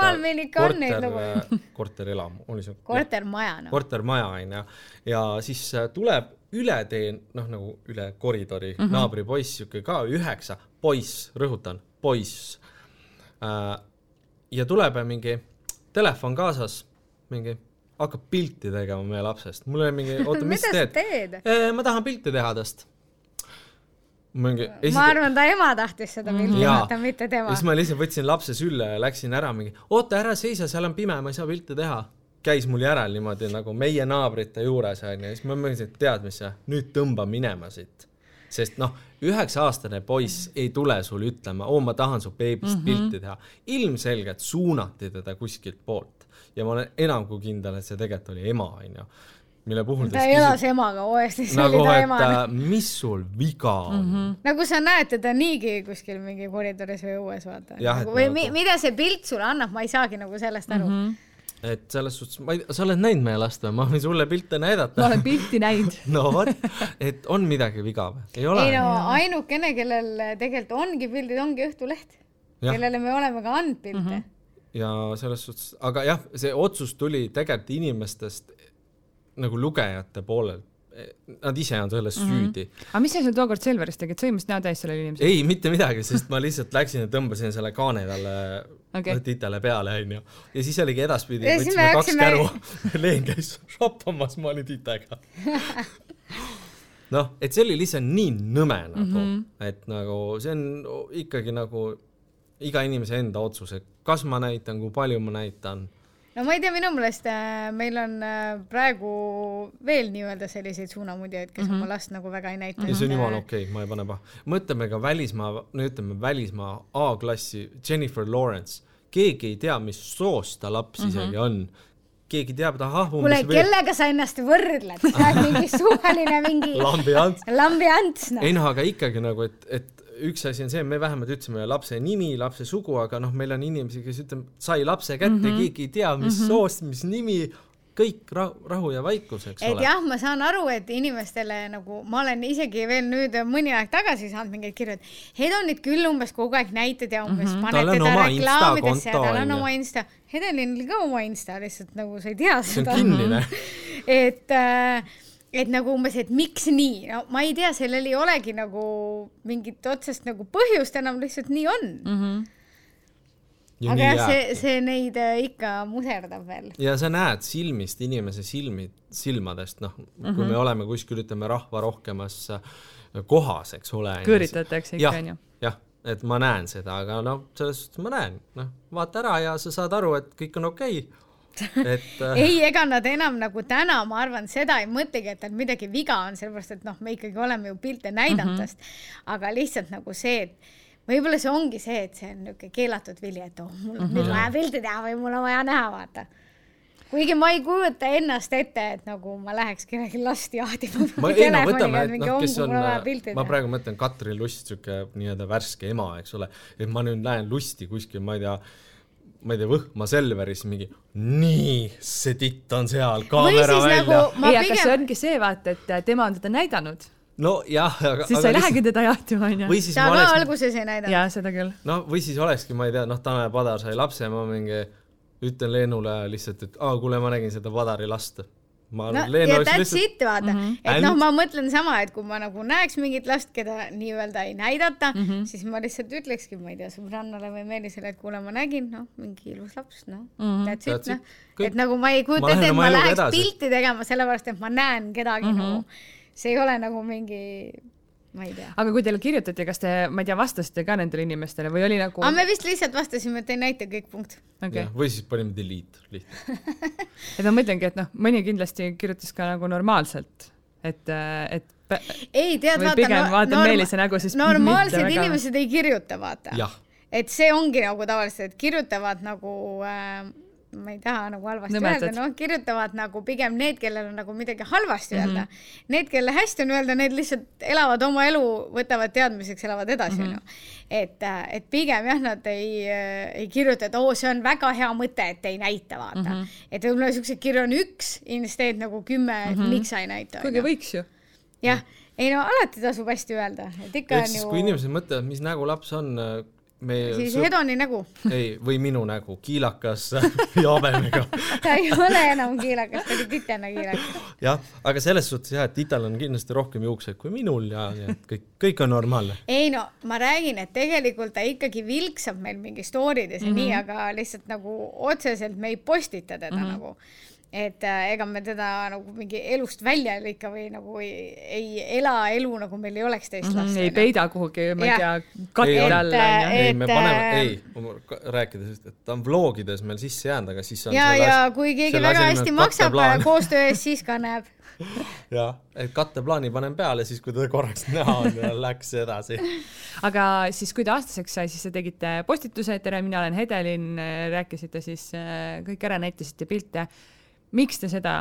korter, korterelamu, oli see? kortermaja no.. kortermaja onju ja siis äh, tuleb üle tee, noh nagu üle koridori mm -hmm. naabripoiss, sihuke ka üheksa, poiss, rõhutan, poiss äh,. ja tuleb mingi telefon kaasas, mingi hakkab pilti tegema meie lapsest. mul oli mingi, oota, mis sa teed? Eh, ma tahan pilti teha tast. mingi esita... ma arvan, ta ema tahtis seda pilti võtta, mitte tema. siis ma lihtsalt võtsin lapse sülle ja läksin ära mingi, oota, ära seisa, seal on pime, ma ei saa pilti teha. käis mul järel niimoodi nagu meie naabrite juures onju, siis ma mõtlesin, et tead mis, nüüd tõmba minema siit sest noh, üheksa-aastane poiss ei tule sulle ütlema, oo, ma tahan su beebist mm -hmm. pilti teha. ilmselgelt suunati teda kuskilt poolt ja ma olen enam kui kindel, et see tegelikult oli ema, onju mille puhul ta elas küsis, emaga uuesti, see nagu, oli ta ema. Äh, mis sul viga on mm? -hmm. nagu sa näed teda niigi kuskil mingi koridoris või õues, vaata. Nagu, või nagu... mida see pilt sulle annab, ma ei saagi nagu sellest aru mm. -hmm et selles suhtes, ma ei, sa oled näinud meie last või? ma võin sulle pilte näidata. ma olen pilti näinud no vot, et on midagi viga või? ei ole? ei no ainukene, kellel tegelikult ongi pildid, ongi Õhtuleht, kellele me oleme ka andnud pilte mm. -hmm ja selles suhtes, aga jah, see otsus tuli tegelikult inimestest nagu lugejate poolelt. Nad ise on selles mm -hmm. süüdi. aga mis sa seal tookord Selveris tegid, sõimast näo täis sellele inimesele? ei, mitte midagi, sest ma lihtsalt läksin ja tõmbasin selle kaane talle okay. titele peale, onju. ja siis oligi edaspidi, võtsime kaks me... käru Leen käis shoppamas, ma olin titega noh, et see oli lihtsalt nii nõme nagu mm, -hmm. et nagu see on ikkagi nagu iga inimese enda otsus, et kas ma näitan, kui palju ma näitan. no ma ei tea, minu meelest äh, meil on äh, praegu veel nii-öelda selliseid suunamudjaid, kes mm -hmm. oma last nagu väga ei näita. ja see on jumala okei okay,, ma ei pane paha. mõtleme ka välismaa, no ütleme välismaa A-klassi Jennifer Lawrence, keegi ei tea, mis soost ta laps mm -hmm. isegi on keegi teab, et ahah. kuule, kellega sa ennast võrdled mingi suvaline mingi lambi ants. lambi ants, noh. ei noh, aga ikkagi nagu, et, et üks asi on see, me vähemalt ütlesime lapse nimi, lapse sugu, aga noh, meil on inimesi, kes ütleme, sai lapse kätte mm, -hmm. keegi ei tea, mis mm -hmm. soost, mis nimi. kõik rahu, rahu ja vaikus, eks et ole. jah, ma saan aru, et inimestele nagu ma olen isegi veel nüüd mõni aeg tagasi saanud mingeid kirju, et Hedonit küll umbes kogu aeg näitad ja umbes mm -hmm. paned teda oma reklaamidesse ja Insta tal on oma. Insta. Hedelil ka oma Insta, lihtsalt nagu sa ei tea see on seda. kinnine. et äh, et nagu umbes, et miks nii, no ma ei tea, sellel ei olegi nagu mingit otsest nagu põhjust enam, lihtsalt nii on mm. Mhm. ja aga jah, see, see neid äh, ikka muserdab veel. ja sa näed silmist inimese silmi, silmadest, noh mm, -hmm. Mhm. kui me oleme kuskil, ütleme, rahva rohkemas äh, kohas, eks ole. kõõritatakse ikka, onju. jah, et ma näen seda, aga noh, selles suhtes ma näen, noh, vaata ära ja sa saad aru, et kõik on okei okay. et äh, ei, ega nad enam nagu täna, ma arvan, seda ei mõtlegi, et tal midagi viga on, sellepärast et noh, me ikkagi oleme ju pilte näidanud Mhm. tast mm, -hmm. aga lihtsalt nagu see, et võib-olla see ongi see, et see on niisugune keelatud vili, et oh, mul on mm -hmm. nüüd vaja pilti teha või mul on vaja näha, vaata. kuigi ma ei kujuta ennast ette, et nagu ma läheks kellelgi last jahtima. ma, ei no võtame, et noh, kes on, ma praegu mõtlen Katri Lust, sihuke nii-öelda värske ema, eks ole, et ma nüüd näen Lusti kuskil, ma ei tea, ma ei tea, Võhma Selveris mingi, nii, see titt on seal, kaamera siis välja nagu- nagu.... Ma ei, aga pigem- see ongi see vaata, et tema on teda näidanud, nojah, aga siis sa ei lähegi teda jahtima, onju ta ka oleks alguses ei näidanud. jaa, seda küll. noh, või siis olekski, ma ei tea, noh, Tanel Padar sai lapse, ma mingi ütlen Leenule lihtsalt, et aa, kuule, ma nägin seda Padari last. Ma no Leenu ja oleks that's lihtsalt it, vaata mm. -hmm. et noh, ma mõtlen sama, et kui ma nagu näeks mingit last, keda nii-öelda ei näidata mm, -hmm. siis ma lihtsalt ütlekski, ma ei tea, sõbrannale või Meelisele, et kuule, ma nägin, noh, mingi ilus laps, noh mm -hmm., that's it, noh. Et nagu ma ei kujuta ette, et ma läheks edasi. pilti tegema sellepärast, et ma näen kedagi mm -hmm. nagu, see ei ole nagu mingi, ma ei tea. aga kui teile kirjutati, kas te, ma ei tea, vastasite ka nendele inimestele või oli nagu aga me vist lihtsalt vastasime, et ei näita kõik punkt. okei okay., või siis panime delete lihtsalt. et ma mõtlengi, et noh, mõni kindlasti kirjutas ka nagu normaalselt, et, et ei, tead, vaata. pigem vaatan Meelise nägu, siis normaalsed mitte väga. inimesed ei kirjuta, vaata jah, et see ongi nagu tavaliselt, et kirjutavad nagu äh, ma ei taha nagu halvasti Nõmedad. öelda, noh, kirjutavad nagu pigem need, kellel on nagu midagi halvasti öelda mm. -hmm. Need, kelle hästi on öelda, need lihtsalt elavad oma elu, võtavad teadmiseks, elavad edasi, Mhm. onju. et, et pigem jah, nad ei, ei kirjuta, et oo, see on väga hea mõte, et ei näita, vaata mm. -hmm. et võib-olla siukseid kirju on üks instead nagu kümme, et miks sa ei näita, kuigi võiks ju. jah, ei no alati tasub hästi öelda, et ikka ehk on siis ju kui inimesed mõtlevad, mis nägu laps on, meie siis sõp- Hedoni nägu. ei, või minu nägu, kiilakas ja habemega. ta ei ole enam kiilakas, ta oli titena kiilakas. jah, aga selles suhtes jah, et Ital on kindlasti rohkem juukseid kui minul ja, ja et kõik, kõik on normaalne. ei no ma räägin, et tegelikult ta ikkagi vilksab meil mingi story des ja mm -hmm. nii, aga lihtsalt nagu otseselt me ei postita teda mm -hmm. nagu. Et äh, ega me teda nagu mingi elust välja ei lõika või nagu ei, ei ela elu nagu meil ei oleks teist last Mhm, ei onju. peida kuhugi, ma ei tea, Ei, katte alla ei, me paneme, äh, ei, rääkides et ta on vlogides meil sisse jäänud, aga siis on ja, ja as- kui keegi väga hästi maksab koostöö eest, siis ka näeb. jah, et katteplaani panen peale, siis kui teda korraks näha on ja läks edasi. aga siis, kui ta aastaseks sai, siis te tegite postituse, tere, mina olen Hedelin, rääkisite siis äh, kõik ära, näitasite pilte. Miks te seda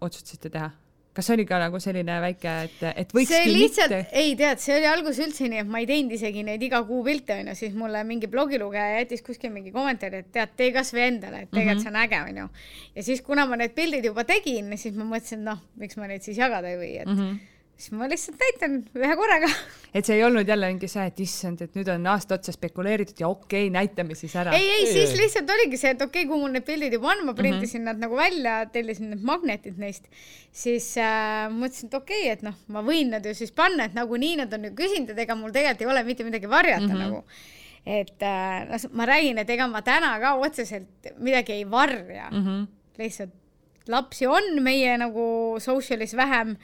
otsustasite teha? kas see oli ka nagu selline väike, et, et võikski see lihtsalt mitte,, ei tead, see oli alguses üldse nii, et ma ei teinud isegi neid iga kuu pilte onju, siis mulle mingi blogilugeja jättis kuskil mingi kommentaari, et tead, tee kasvõi endale, et tegelikult mm -hmm. see on äge onju. ja siis, kuna ma need pildid juba tegin, siis ma mõtlesin, et noh, miks ma neid siis jagada ei või, et mm -hmm. Siis ma lihtsalt näitan ühe korraga. et see ei olnud jälle mingi see, et issand, et nüüd on aasta otsa spekuleeritud ja okei okay,, näitame siis ära. ei, ei, siis lihtsalt oligi see, et okei okay,, kui mul need pildid juba on, ma printisin mm -hmm. nad nagu välja, tellisin need magnetid neist, siis äh, mõtlesin, et okei okay,, et noh, ma võin nad ju siis panna, et nagunii nad on ju küsinud, et ega mul tegelikult ei ole mitte midagi varjata mm -hmm. nagu. et äh, ma räägin, et ega ma täna ka otseselt midagi ei varja mm, -hmm. lihtsalt lapsi on meie nagu social'is vähem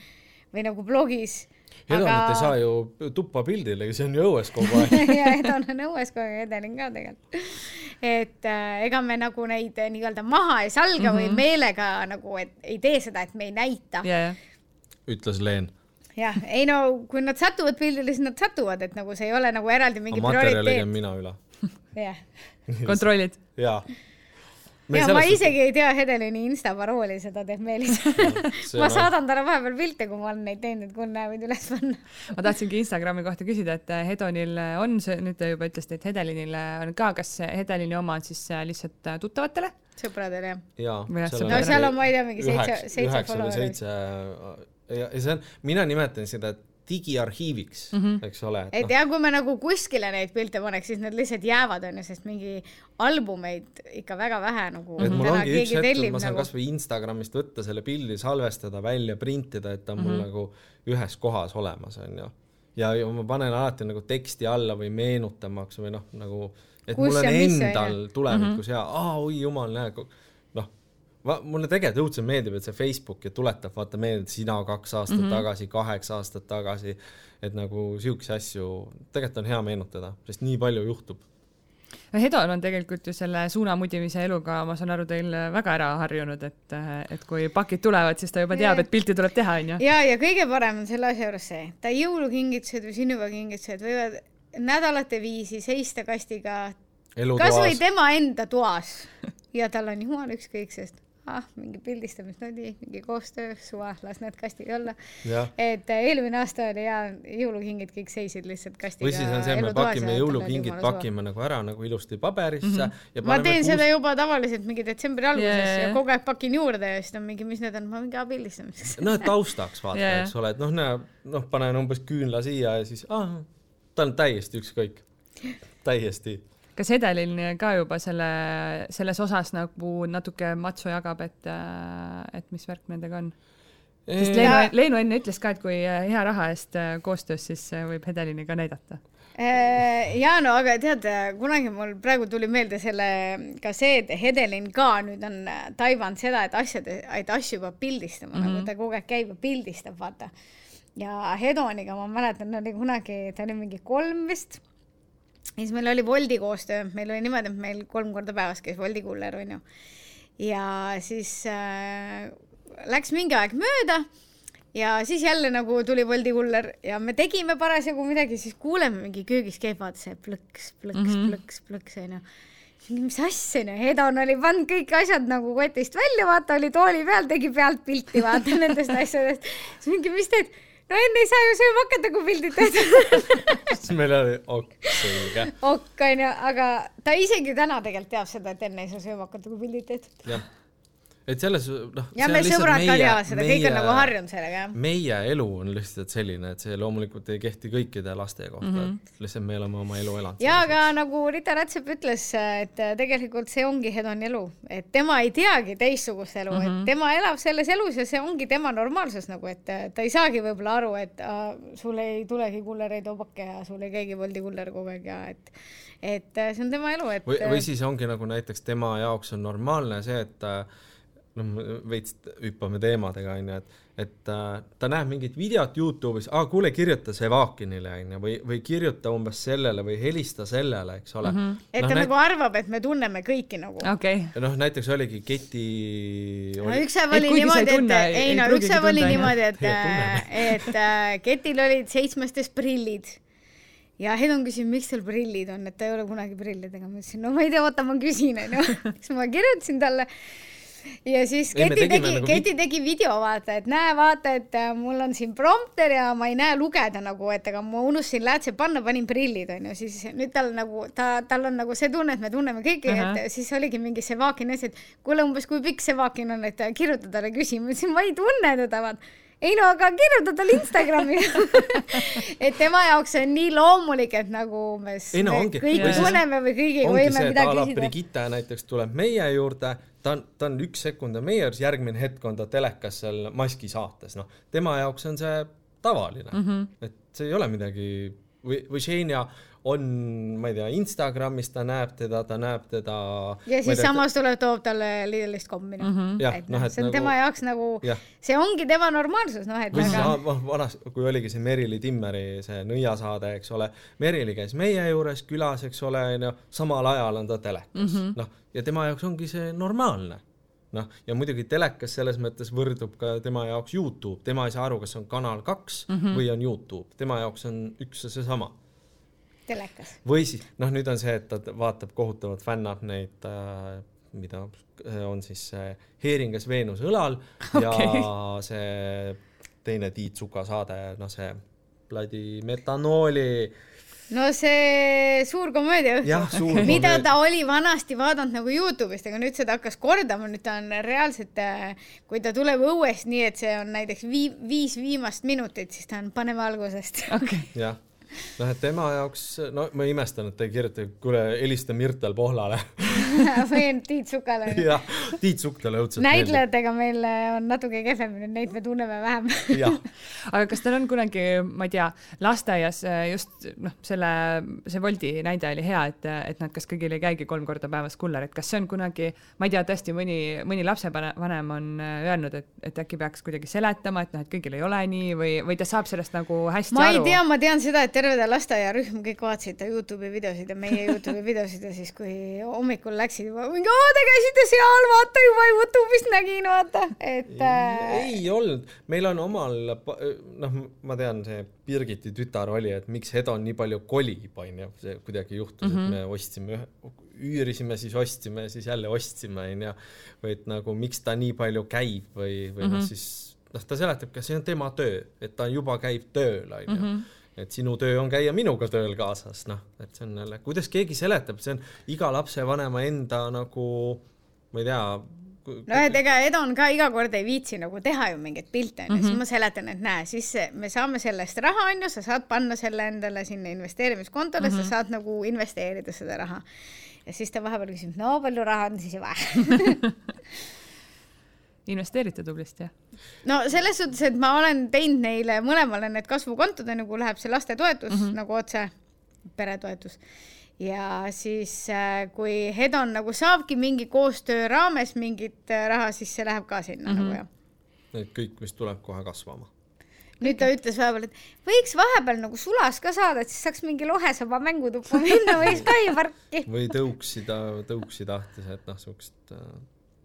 või nagu blogis. Hedonit ei saa ju tuppa pildile, see on ju õues kogu aeg. ja Hedon on õues kogu aeg, Edelin ka tegelikult. et äh, ega me nagu neid äh, nii-öelda maha ei salga mm -hmm. või meelega nagu, et ei tee seda, et me ei näita. ja, ja, ütles Leen. jah, ei no kui nad satuvad pildile, siis nad satuvad, et nagu see ei ole nagu eraldi mingi materjali prioriteet teen. mina üle. jah, kontrollid. jaa, ja ma isegi ei tea Hedelini insta parooli, seda teeb Meelis. ma saadan talle vahepeal pilte, kui ma olen neid teinud, et kuule, võid üles panna. ma tahtsingi Instagrami kohta küsida, et äh, Hedonil on see, nüüd te juba ütlesite, et Hedelinil on ka, kas Hedelini oma on siis lihtsalt tuttavatele? sõpradel jah. no Sõpradele. seal on, ma ei tea, mingi seitse, seitse üheksa või follower'it. seitse ja ja see on, mina nimetan seda digiarhiiviks mm, Mhm. -hmm. eks ole, et noh, ja kui me nagu kuskile neid pilte paneks, siis need lihtsalt jäävad, onju, sest mingi albumeid ikka väga vähe nagu et mul ongi üks hetk, et ma saan nagu. kasvõi Instagramist võtta selle pildi, salvestada, välja printida, et ta on mul Mhm. nagu ühes kohas olemas, onju. ja, ja ma panen alati nagu teksti alla või meenutamaks või noh, nagu, et Kus mul on ja mis, onju. endal tulevikus hea, aa, oi jumal, näe, va-, mulle tegelikult õudselt meeldib, et see Facebook ja tuletab vaata meelde, et sina kaks aastat mm -hmm. tagasi, kaheksa aastat tagasi, et nagu siukseid asju tegelikult on hea meenutada, sest nii palju juhtub. Hedon on tegelikult ju selle suunamudimise eluga, ma saan aru, teil väga ära harjunud, et, et kui pakid tulevad, siis ta juba teab, et pilti tuleb teha, onju. ja, ja kõige parem on selle asja juures see, ta jõulukingitused või sünnipäevakingitused võivad nädalate viisi seista kastiga kasvõi tema enda toas ja tal on jumala ükskõik, sest ah, mingi pildistamisnodi, mingi koostöö, suva, las need kastid olla. et äh, eelmine aasta oli hea, jõulukingid kõik seisid lihtsalt kastiga. või siis on see, me pakime jõulukingid, pakime nagu ära nagu ilusti paberisse mm -hmm. ja ma teen kuus- seda juba tavaliselt mingi detsembri alguses Jaa, yeah, jaa, ja jaa. kogu aeg pakin juurde ja siis on mingi, mis need on, ma mingi pildistamiseks. noh, et taustaks vaata Jaa, yeah., jaa. eks ole, et noh, näe, noh, panen umbes küünla siia ja siis ah,, tal on täiesti ükskõik, täiesti. Kas Hedelin ka juba selle, selles osas nagu natuke matsu jagab, et, et mis värk nendega on? sest Leenu, Leenu enne ütles ka, et kui hea raha eest koostöös, siis võib Hedelini ka näidata. Äh, ja no aga tead, kunagi mul praegu tuli meelde selle ka see, et Hedelin ka nüüd on taibanud seda, et asjad, et asju peab pildistama mm, -hmm. nagu ta kogu aeg käib ja pildistab, vaata. ja Hedoniga ma mäletan, oli kunagi, ta oli mingi kolm vist. Ja siis meil oli Woldi koostöö, meil oli niimoodi, et meil kolm korda päevas käis Woldi kuller, onju. ja siis äh, läks mingi aeg mööda ja siis jälle nagu tuli Woldi kuller ja me tegime parasjagu midagi, siis kuuleme mingi köögis käib vaata see plõks, plõks mm, -hmm. plõks, plõks onju. mis asja onju, Hedon oli pannud kõik asjad nagu kotist välja, vaata oli tooli peal, tegi pealt pilti vaata nendest asjadest. siis mingi, mis teed? No enne ei saa ju sööma hakata, kui pildid teed. siis meil oli, ok, selge, okk onju, aga ta isegi täna tegelikult teab seda, et enne ei saa sööma hakata, kui pildid tehtud. jah. Et selles, noh. ja meil sõbrad ka teavad seda, kõik on nagu harjunud sellega jah. meie elu on lihtsalt selline, et see loomulikult ei kehti kõikide laste kohta mm, -hmm. et lihtsalt me oleme oma elu elanud. ja aga nagu Rita Rätsep ütles, et tegelikult see ongi Hedoni elu, et tema ei teagi teistsugust elu mm, -hmm. et tema elab selles elus ja see ongi tema normaalsus nagu, et ta ei saagi võib-olla aru, et äh, sul ei tulegi kullereid obake ja sul ei käigi Woldi kuller kogu aeg ja et, et äh, see on tema elu, et. või, või siis ongi nagu näiteks tema jaoks on normaalne see, et äh, noh, veits hüppame teemadega onju, et, et äh, ta näeb mingit videot Youtube'is, aa kuule, kirjuta Sevakinile onju või, või kirjuta umbes sellele või helista sellele, eks ole mm. -hmm. et ta nagu arvab, et me tunneme kõiki nagu. okei, noh, näiteks oligi Keti no oli..., üks päev Et oli niimoodi, et ei ei no üks päev oli niimoodi, et jah., et äh, Ketil olid seitsmestes prillid ja Hedon küsib, miks tal prillid on, et ta ei ole kunagi prillidega, ma ütlesin, no ma ei tea, oota, ma küsin, onju. siis ma kirjutasin talle ja siis Ei, Keti tegi nagu, Keti tegi video, vaata, et näe, vaata, et äh, mul on siin prompter ja ma ei näe lugeda nagu, et aga ma unustasin läätse panna, panin prillid, onju, siis nüüd tal nagu, ta, tal on nagu see tunne, et me tunneme kõiki uh. -huh. et siis oligi mingi Sevakin ütles, et kuule umbes kui pikk Sevakin on, et kirjuta talle küsimus, ma ei tunne teda, vaata ei no aga kirjuta talle Instagrami et tema jaoks see on nii loomulik, et nagu me, Ei no me ongi. kõik tunneme või kõigiga võime midagi küsida. Brigitte näiteks tuleb meie juurde, ta on, ta on üks sekund on meie juures, järgmine hetk on ta telekas seal maski saates, noh, tema jaoks on see tavaline mm, -hmm. et see ei ole midagi või, või Xenia on, ma ei tea, Instagramis ta näeb teda, ta näeb teda. ja siis samas tuleb, toob talle Lidlist kommi mm. -hmm. Jah, et noh, noh, et see on nagu- tema jaoks nagu jah, see ongi tema normaalsus, noh, et või siis aga ah, vanas, kui oligi see Merili Timmeri see nõiasaade, eks ole, Merili käis meie juures külas, eks ole, onju, samal ajal on ta telekas mm -hmm., noh, ja tema jaoks ongi see normaalne noh, ja muidugi telekas selles mõttes võrdub ka tema jaoks Youtube, tema ei saa aru, kas on Kanal kaks mm -hmm. või on Youtube, tema jaoks on üks ja seesama. telekas. või siis noh, nüüd on see, et ta vaatab kohutavalt, fännab neid äh, mida äh, on siis see Heeringas Veenuse õlal ja Okei. see teine Tiit Suka saade, noh see Bloody metanooli, no see suur komöödia õhtu jah, suur mida ta oli vanasti vaadanud nagu Youtube'ist, aga nüüd seda hakkas kordama, nüüd ta on reaalselt, kui ta tuleb õuest nii, et see on näiteks vii-, viis viimast minutit, siis ta on paneme algusest. okei, jah, noh, et tema jaoks, no ma imestan, et ta ei kirjuta, kuule, helista Mirtel Pohlale on Tiit Sukale. jah, Tiit Sukk talle õudselt meeldib. näitlejatega meil on natuke kehvemini, neid me tunneme vähem. aga kas teil on kunagi, ma ei tea, lasteaias äh, just noh, selle, see Woldi näide oli hea, et, et nad kas kõigil ei käigi kolm korda päevas kuller, et kas see on kunagi, ma ei tea, tõesti mõni, mõni lapsevanem on äh, öelnud, et, et äkki peaks kuidagi seletama, et noh, et kõigil ei ole nii või, või ta saab sellest nagu hästi ma ei aru? tea, ma tean seda, et terve ta lasteaiarühm kõik vaatasid ta Youtube'i videosid ja meie Youtube'i videosid ja siis, kui hommikul läksid juba mingi, aa te käisite seal, vaata juba Youtube'ist nägin, vaata, et äh, ei olnud, meil on omal, noh, ma tean, see Birgiti tütar oli, et miks Hedon nii palju kolib, onju, see kuidagi juhtus mm, -hmm. et me ostsime üürisime, siis ostsime, siis jälle ostsime, onju. või et nagu miks ta nii palju käib või, või mm -hmm. noh, siis noh, ta seletab ka, see on tema töö, et ta juba käib tööl, onju et sinu töö on käia minuga tööl kaasas, noh, et see on jälle, kuidas keegi seletab, see on iga lapsevanema enda nagu, ma ei tea. noh, et ega Edon ka iga kord ei viitsi nagu teha ju mingeid pilte onju, siis ma seletan, et näe, siis me saame selle eest raha onju, sa saad panna selle endale sinna investeerimiskontole mm, -hmm. sa saad nagu investeerida seda raha. ja siis ta vahepeal küsib, no palju raha on siis vaja investeerite tublisti, jah? no selles suhtes, et ma olen teinud neile mõlemale need kasvukontod onju, kuhu läheb see lastetoetus mm -hmm. nagu otse, peretoetus. ja siis äh, kui Hedon nagu saabki mingi koostöö raames mingit äh, raha, siis see läheb ka sinna mm -hmm. nagu jah. et kõik, mis tuleb kohe kasvama. nüüd ta ütles vahepeal, et võiks vahepeal nagu sulas ka saada, et siis saaks mingi lohesaba mängutuppa minna, võiks kaiparki. või tõuksi ta, tõuksi tahtis, et noh, siukest äh,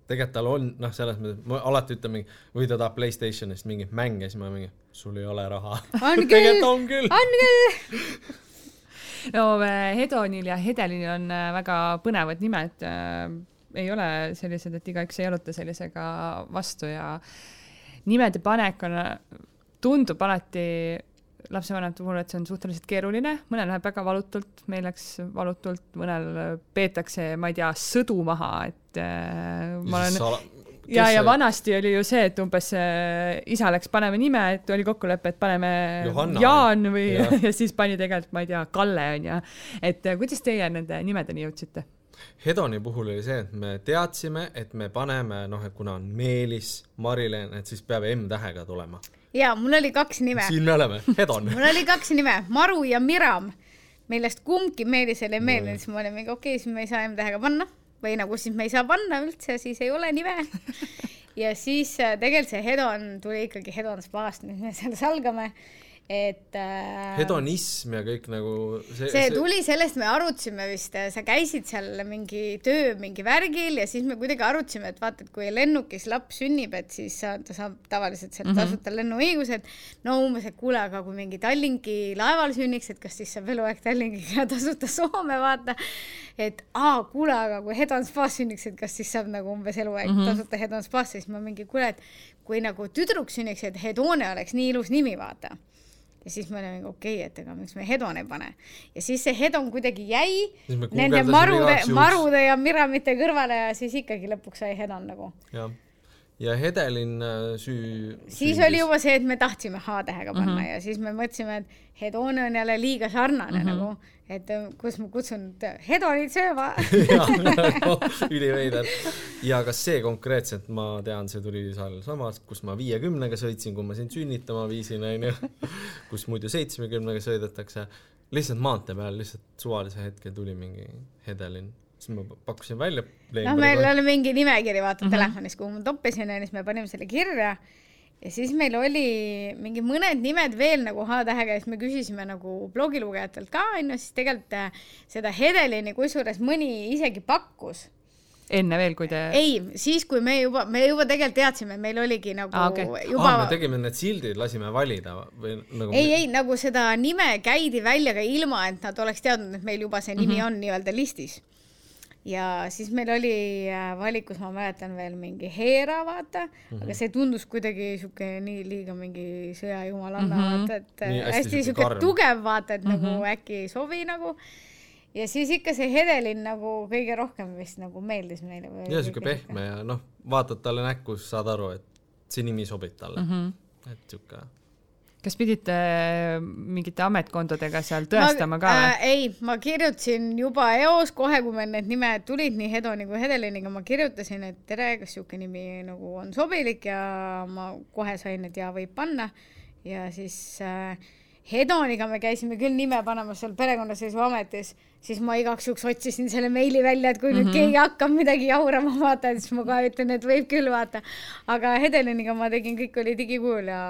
tegelikult tal on, noh, selles mõttes, ma alati ütlen mingi, või ta tahab Playstationist mingit mänge, siis ma mingi, sul ei ole raha. tegelikult on küll. on küll. no äh, Hedonil ja Hedelinil on äh, väga põnevad nimed äh,. ei ole sellised, et igaüks ei jaluta sellisega vastu ja nimede panek on, tundub alati lapsevanemate puhul, et see on suhteliselt keeruline, mõnel läheb väga valutult, meil läks valutult, mõnel peetakse, ma ei tea, sõdu maha, et äh, ma olen ja, ja vanasti oli ju see, et umbes äh, isa läks, paneme nime, et oli kokkulepe, et paneme Johanna. Jaan või ja. Ja siis pani tegelikult, ma ei tea, Kalle onju. et äh, kuidas teie nende nimedeni jõudsite? Hedoni puhul oli see, et me teadsime, et me paneme, noh, et kuna on Meelis, Marilen, et siis peab M-tähega tulema. Ja mul oli kaks nime. siin me oleme, Hedon. mul oli kaks nime, Maru ja Miram, millest kumbki Meelisele ei meeldinud, siis ma olin mingi okei okay,, siis me ei saa M-tähega panna või nagu siis me ei saa panna üldse, siis ei ole nime. ja siis äh, tegelikult see Hedon tuli ikkagi Hedon spaast, nüüd me seal salgame, et äh, hedonism ja kõik nagu see, see tuli sellest, me arutasime vist, sa käisid seal mingi töö mingi värgil ja siis me kuidagi arutasime, et vaata, et kui lennukis laps sünnib, et siis sa, ta saab tavaliselt sealt tasuta lennuõigused. no umbes, et kuule, aga kui mingi Tallinki laeval sünniks, et kas siis saab eluaeg Tallinkiga tasuta Soome vaata. et aa, kuule, aga kui Hedon spaas sünniks, et kas siis saab nagu umbes eluaeg mm -hmm. tasuta Hedon spaasse, siis ma mingi kuule, et kui nagu tüdruk sünniks, et Hedone oleks nii ilus nimi, vaata ja siis me olime okei okay,, et ega miks me Hedon ei pane. ja siis see Hedon kuidagi jäi nende marude marude ja miramite kõrvale ja siis ikkagi lõpuks sai Hedon nagu. Ja Hedelin äh, süü. siis oli juba see, et me tahtsime H-tähega panna mm -hmm. ja siis me mõtlesime, et Hedone on jälle liiga sarnane mm -hmm. nagu, et äh, kus ma kutsun t- Hedonit sööma. üliveider. ja kas see konkreetselt, ma tean, see tuli sealsamas, kus ma viiekümnega sõitsin, kui ma sind sünnitama viisin, onju, kus muidu seitsmekümnega sõidetakse. lihtsalt maantee peal lihtsalt suvalise hetkel tuli mingi Hedelin, siis ma pakkusin välja. noh, meil oli mingi nimekiri, vaata mm -hmm. telefonis, kuhu ma toppisin ja siis me panime selle kirja. ja siis meil oli mingi mõned nimed veel nagu H-tähega ja siis me küsisime nagu blogilugejatelt ka onju, siis tegelikult äh, seda Hedelini kusjuures mõni isegi pakkus enne veel, kui te. ei, siis kui me juba, me juba tegelikult teadsime, meil oligi nagu ah, okay. juba ah,, me tegime need sildid, lasime valida või nagu ei, ei nagu seda nime käidi välja ka ilma, et nad oleks teadnud, et meil juba see nimi mm -hmm. on nii-öelda listis. Ja siis meil oli äh, valikus, ma mäletan veel mingi Heera, vaata mm, -hmm. aga see tundus kuidagi sihuke nii liiga mingi sõjajumalanna mm, -hmm. vaata, et Nii nii, hästi hästi sihuke sihuke tugev, vaata, et mm -hmm. Mhm. nagu äkki ei sobi nagu. ja siis ikka see Hedelin nagu kõige rohkem vist nagu meeldis meile. ja siuke pehme ja noh, vaatad talle näkku, siis saad aru, et see nimi sobib talle mm, -hmm. et siuke kas pidite äh, mingite ametkondadega seal tõestama ka või äh,? ei, ma kirjutasin juba eos kohe, kui meil need nimed tulid nii Hedoni kui Hedeliniga, ma kirjutasin, et tere, kas sihuke nimi nagu on sobilik ja ma kohe sain, et jaa, võib panna. ja siis äh, Hedoniga me käisime küll nime panemas seal perekonnaseisuametis, siis ma igaks juhuks otsisin selle meili välja, et kui mm -hmm. nüüd keegi hakkab midagi jaurama, vaata, siis ma kohe ütlen, et võib küll, vaata. aga Hedeliniga ma tegin, kõik oli digikujul ja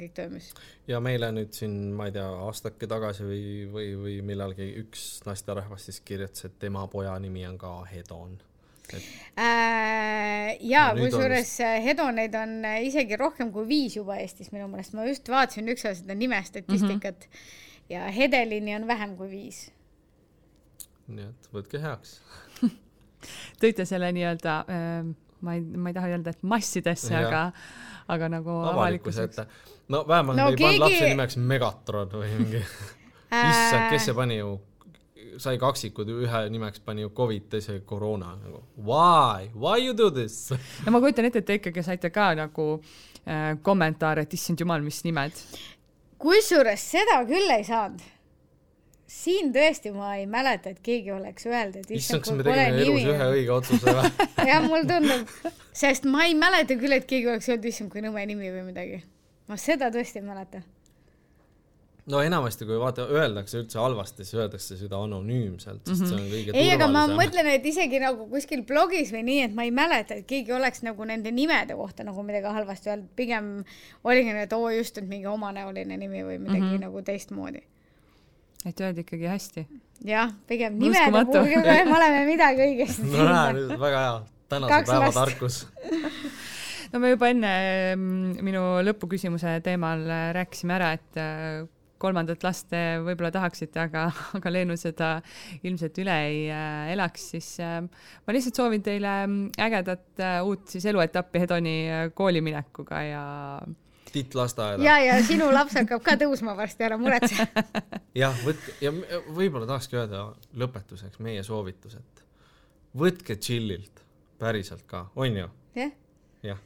kõik toimis. ja meile nüüd siin, ma ei tea, aastake tagasi või, või, või millalgi üks naisterahvas siis kirjutas, et tema poja nimi on ka Hedon. Et Äh, ja kusjuures äh, Hedoneid on äh, isegi rohkem kui viis juba Eestis minu meelest, ma just vaatasin üks aasta seda nimestatistikat mm -hmm. ja Hedelini on vähem kui viis. nii et võtke heaks. tõite selle nii-öelda, ma ei, ma ei taha öelda, et massidesse, aga, aga nagu avalikkuse ette. no vähemalt No ei pannud keegi- lapse nimeks Megatron või mingi, issand, kes see pani ju, sai kaksikud, ühe nimeks pani ju Covid, teise koroona nagu. Why, why you do this? no ma kujutan ette, et te ikkagi saite ka nagu äh, kommentaare, et issand jumal, mis nimed. kusjuures seda küll ei saanud. siin tõesti ma ei mäleta, et keegi oleks öelnud, et issand, kas kui me pole tegime elus nimi. ühe õige otsuse või? jah, mulle tundub, sest ma ei mäleta küll, et keegi oleks öelnud, issand, kui nõme nimi või midagi. ma seda tõesti ei mäleta. No enamasti, kui vaata, öeldakse üldse halvasti, siis öeldakse seda anonüümselt, sest see on kõige ei, aga ma mõtlen, et isegi nagu kuskil blogis või nii, et ma ei mäleta, et keegi oleks nagu nende nimede kohta nagu midagi halvasti öelnud, pigem oligi nii, et oo just, et mingi omanäoline nimi või midagi mm -hmm. nagu teistmoodi. et öeldi ikkagi hästi. jah, pigem nimede puhul me oleme midagi õigesti no näe, väga hea, tänase Kaks päeva last. tarkus. no me juba enne mm, minu lõpuküsimuse teemal äh, rääkisime ära, et äh, kolmandat last te võib-olla tahaksite, aga, aga Leenu seda ilmselt üle ei äh, elaks, siis äh, ma lihtsalt soovin teile mm, ägedat äh, uut siis eluetappi Hedoni äh, kooliminekuga ja Tiit lasteaeda. ja, ja sinu laps hakkab ka tõusma varsti, ära muretse. jah, võtke ja võib-olla tahakski öelda lõpetuseks meie soovitus, et võtke chill'ilt, päriselt ka, on ju? jah, jah,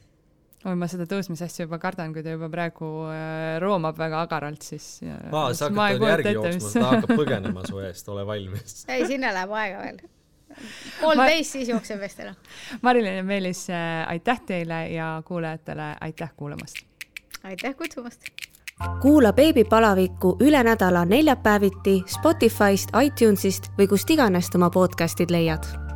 oi, ma seda tõusmise asja juba kardan, kui ta juba praegu äh, roomab väga agaralt, siis äh, aa, sa ma ei hakkad tal järgi kujuta ette, jooksma, ta hakkab põgenema su eest, ole valmis. ei sinna läheb aega veel. poolteist, siis jookseb vist ära. Marilyn ja Meelis, aitäh teile ja kuulajatele aitäh kuulamast aitäh kutsumast. kuula beebipalavikku üle nädala neljapäeviti Spotify'st, iTunes'ist või kust iganes oma podcast'id leiad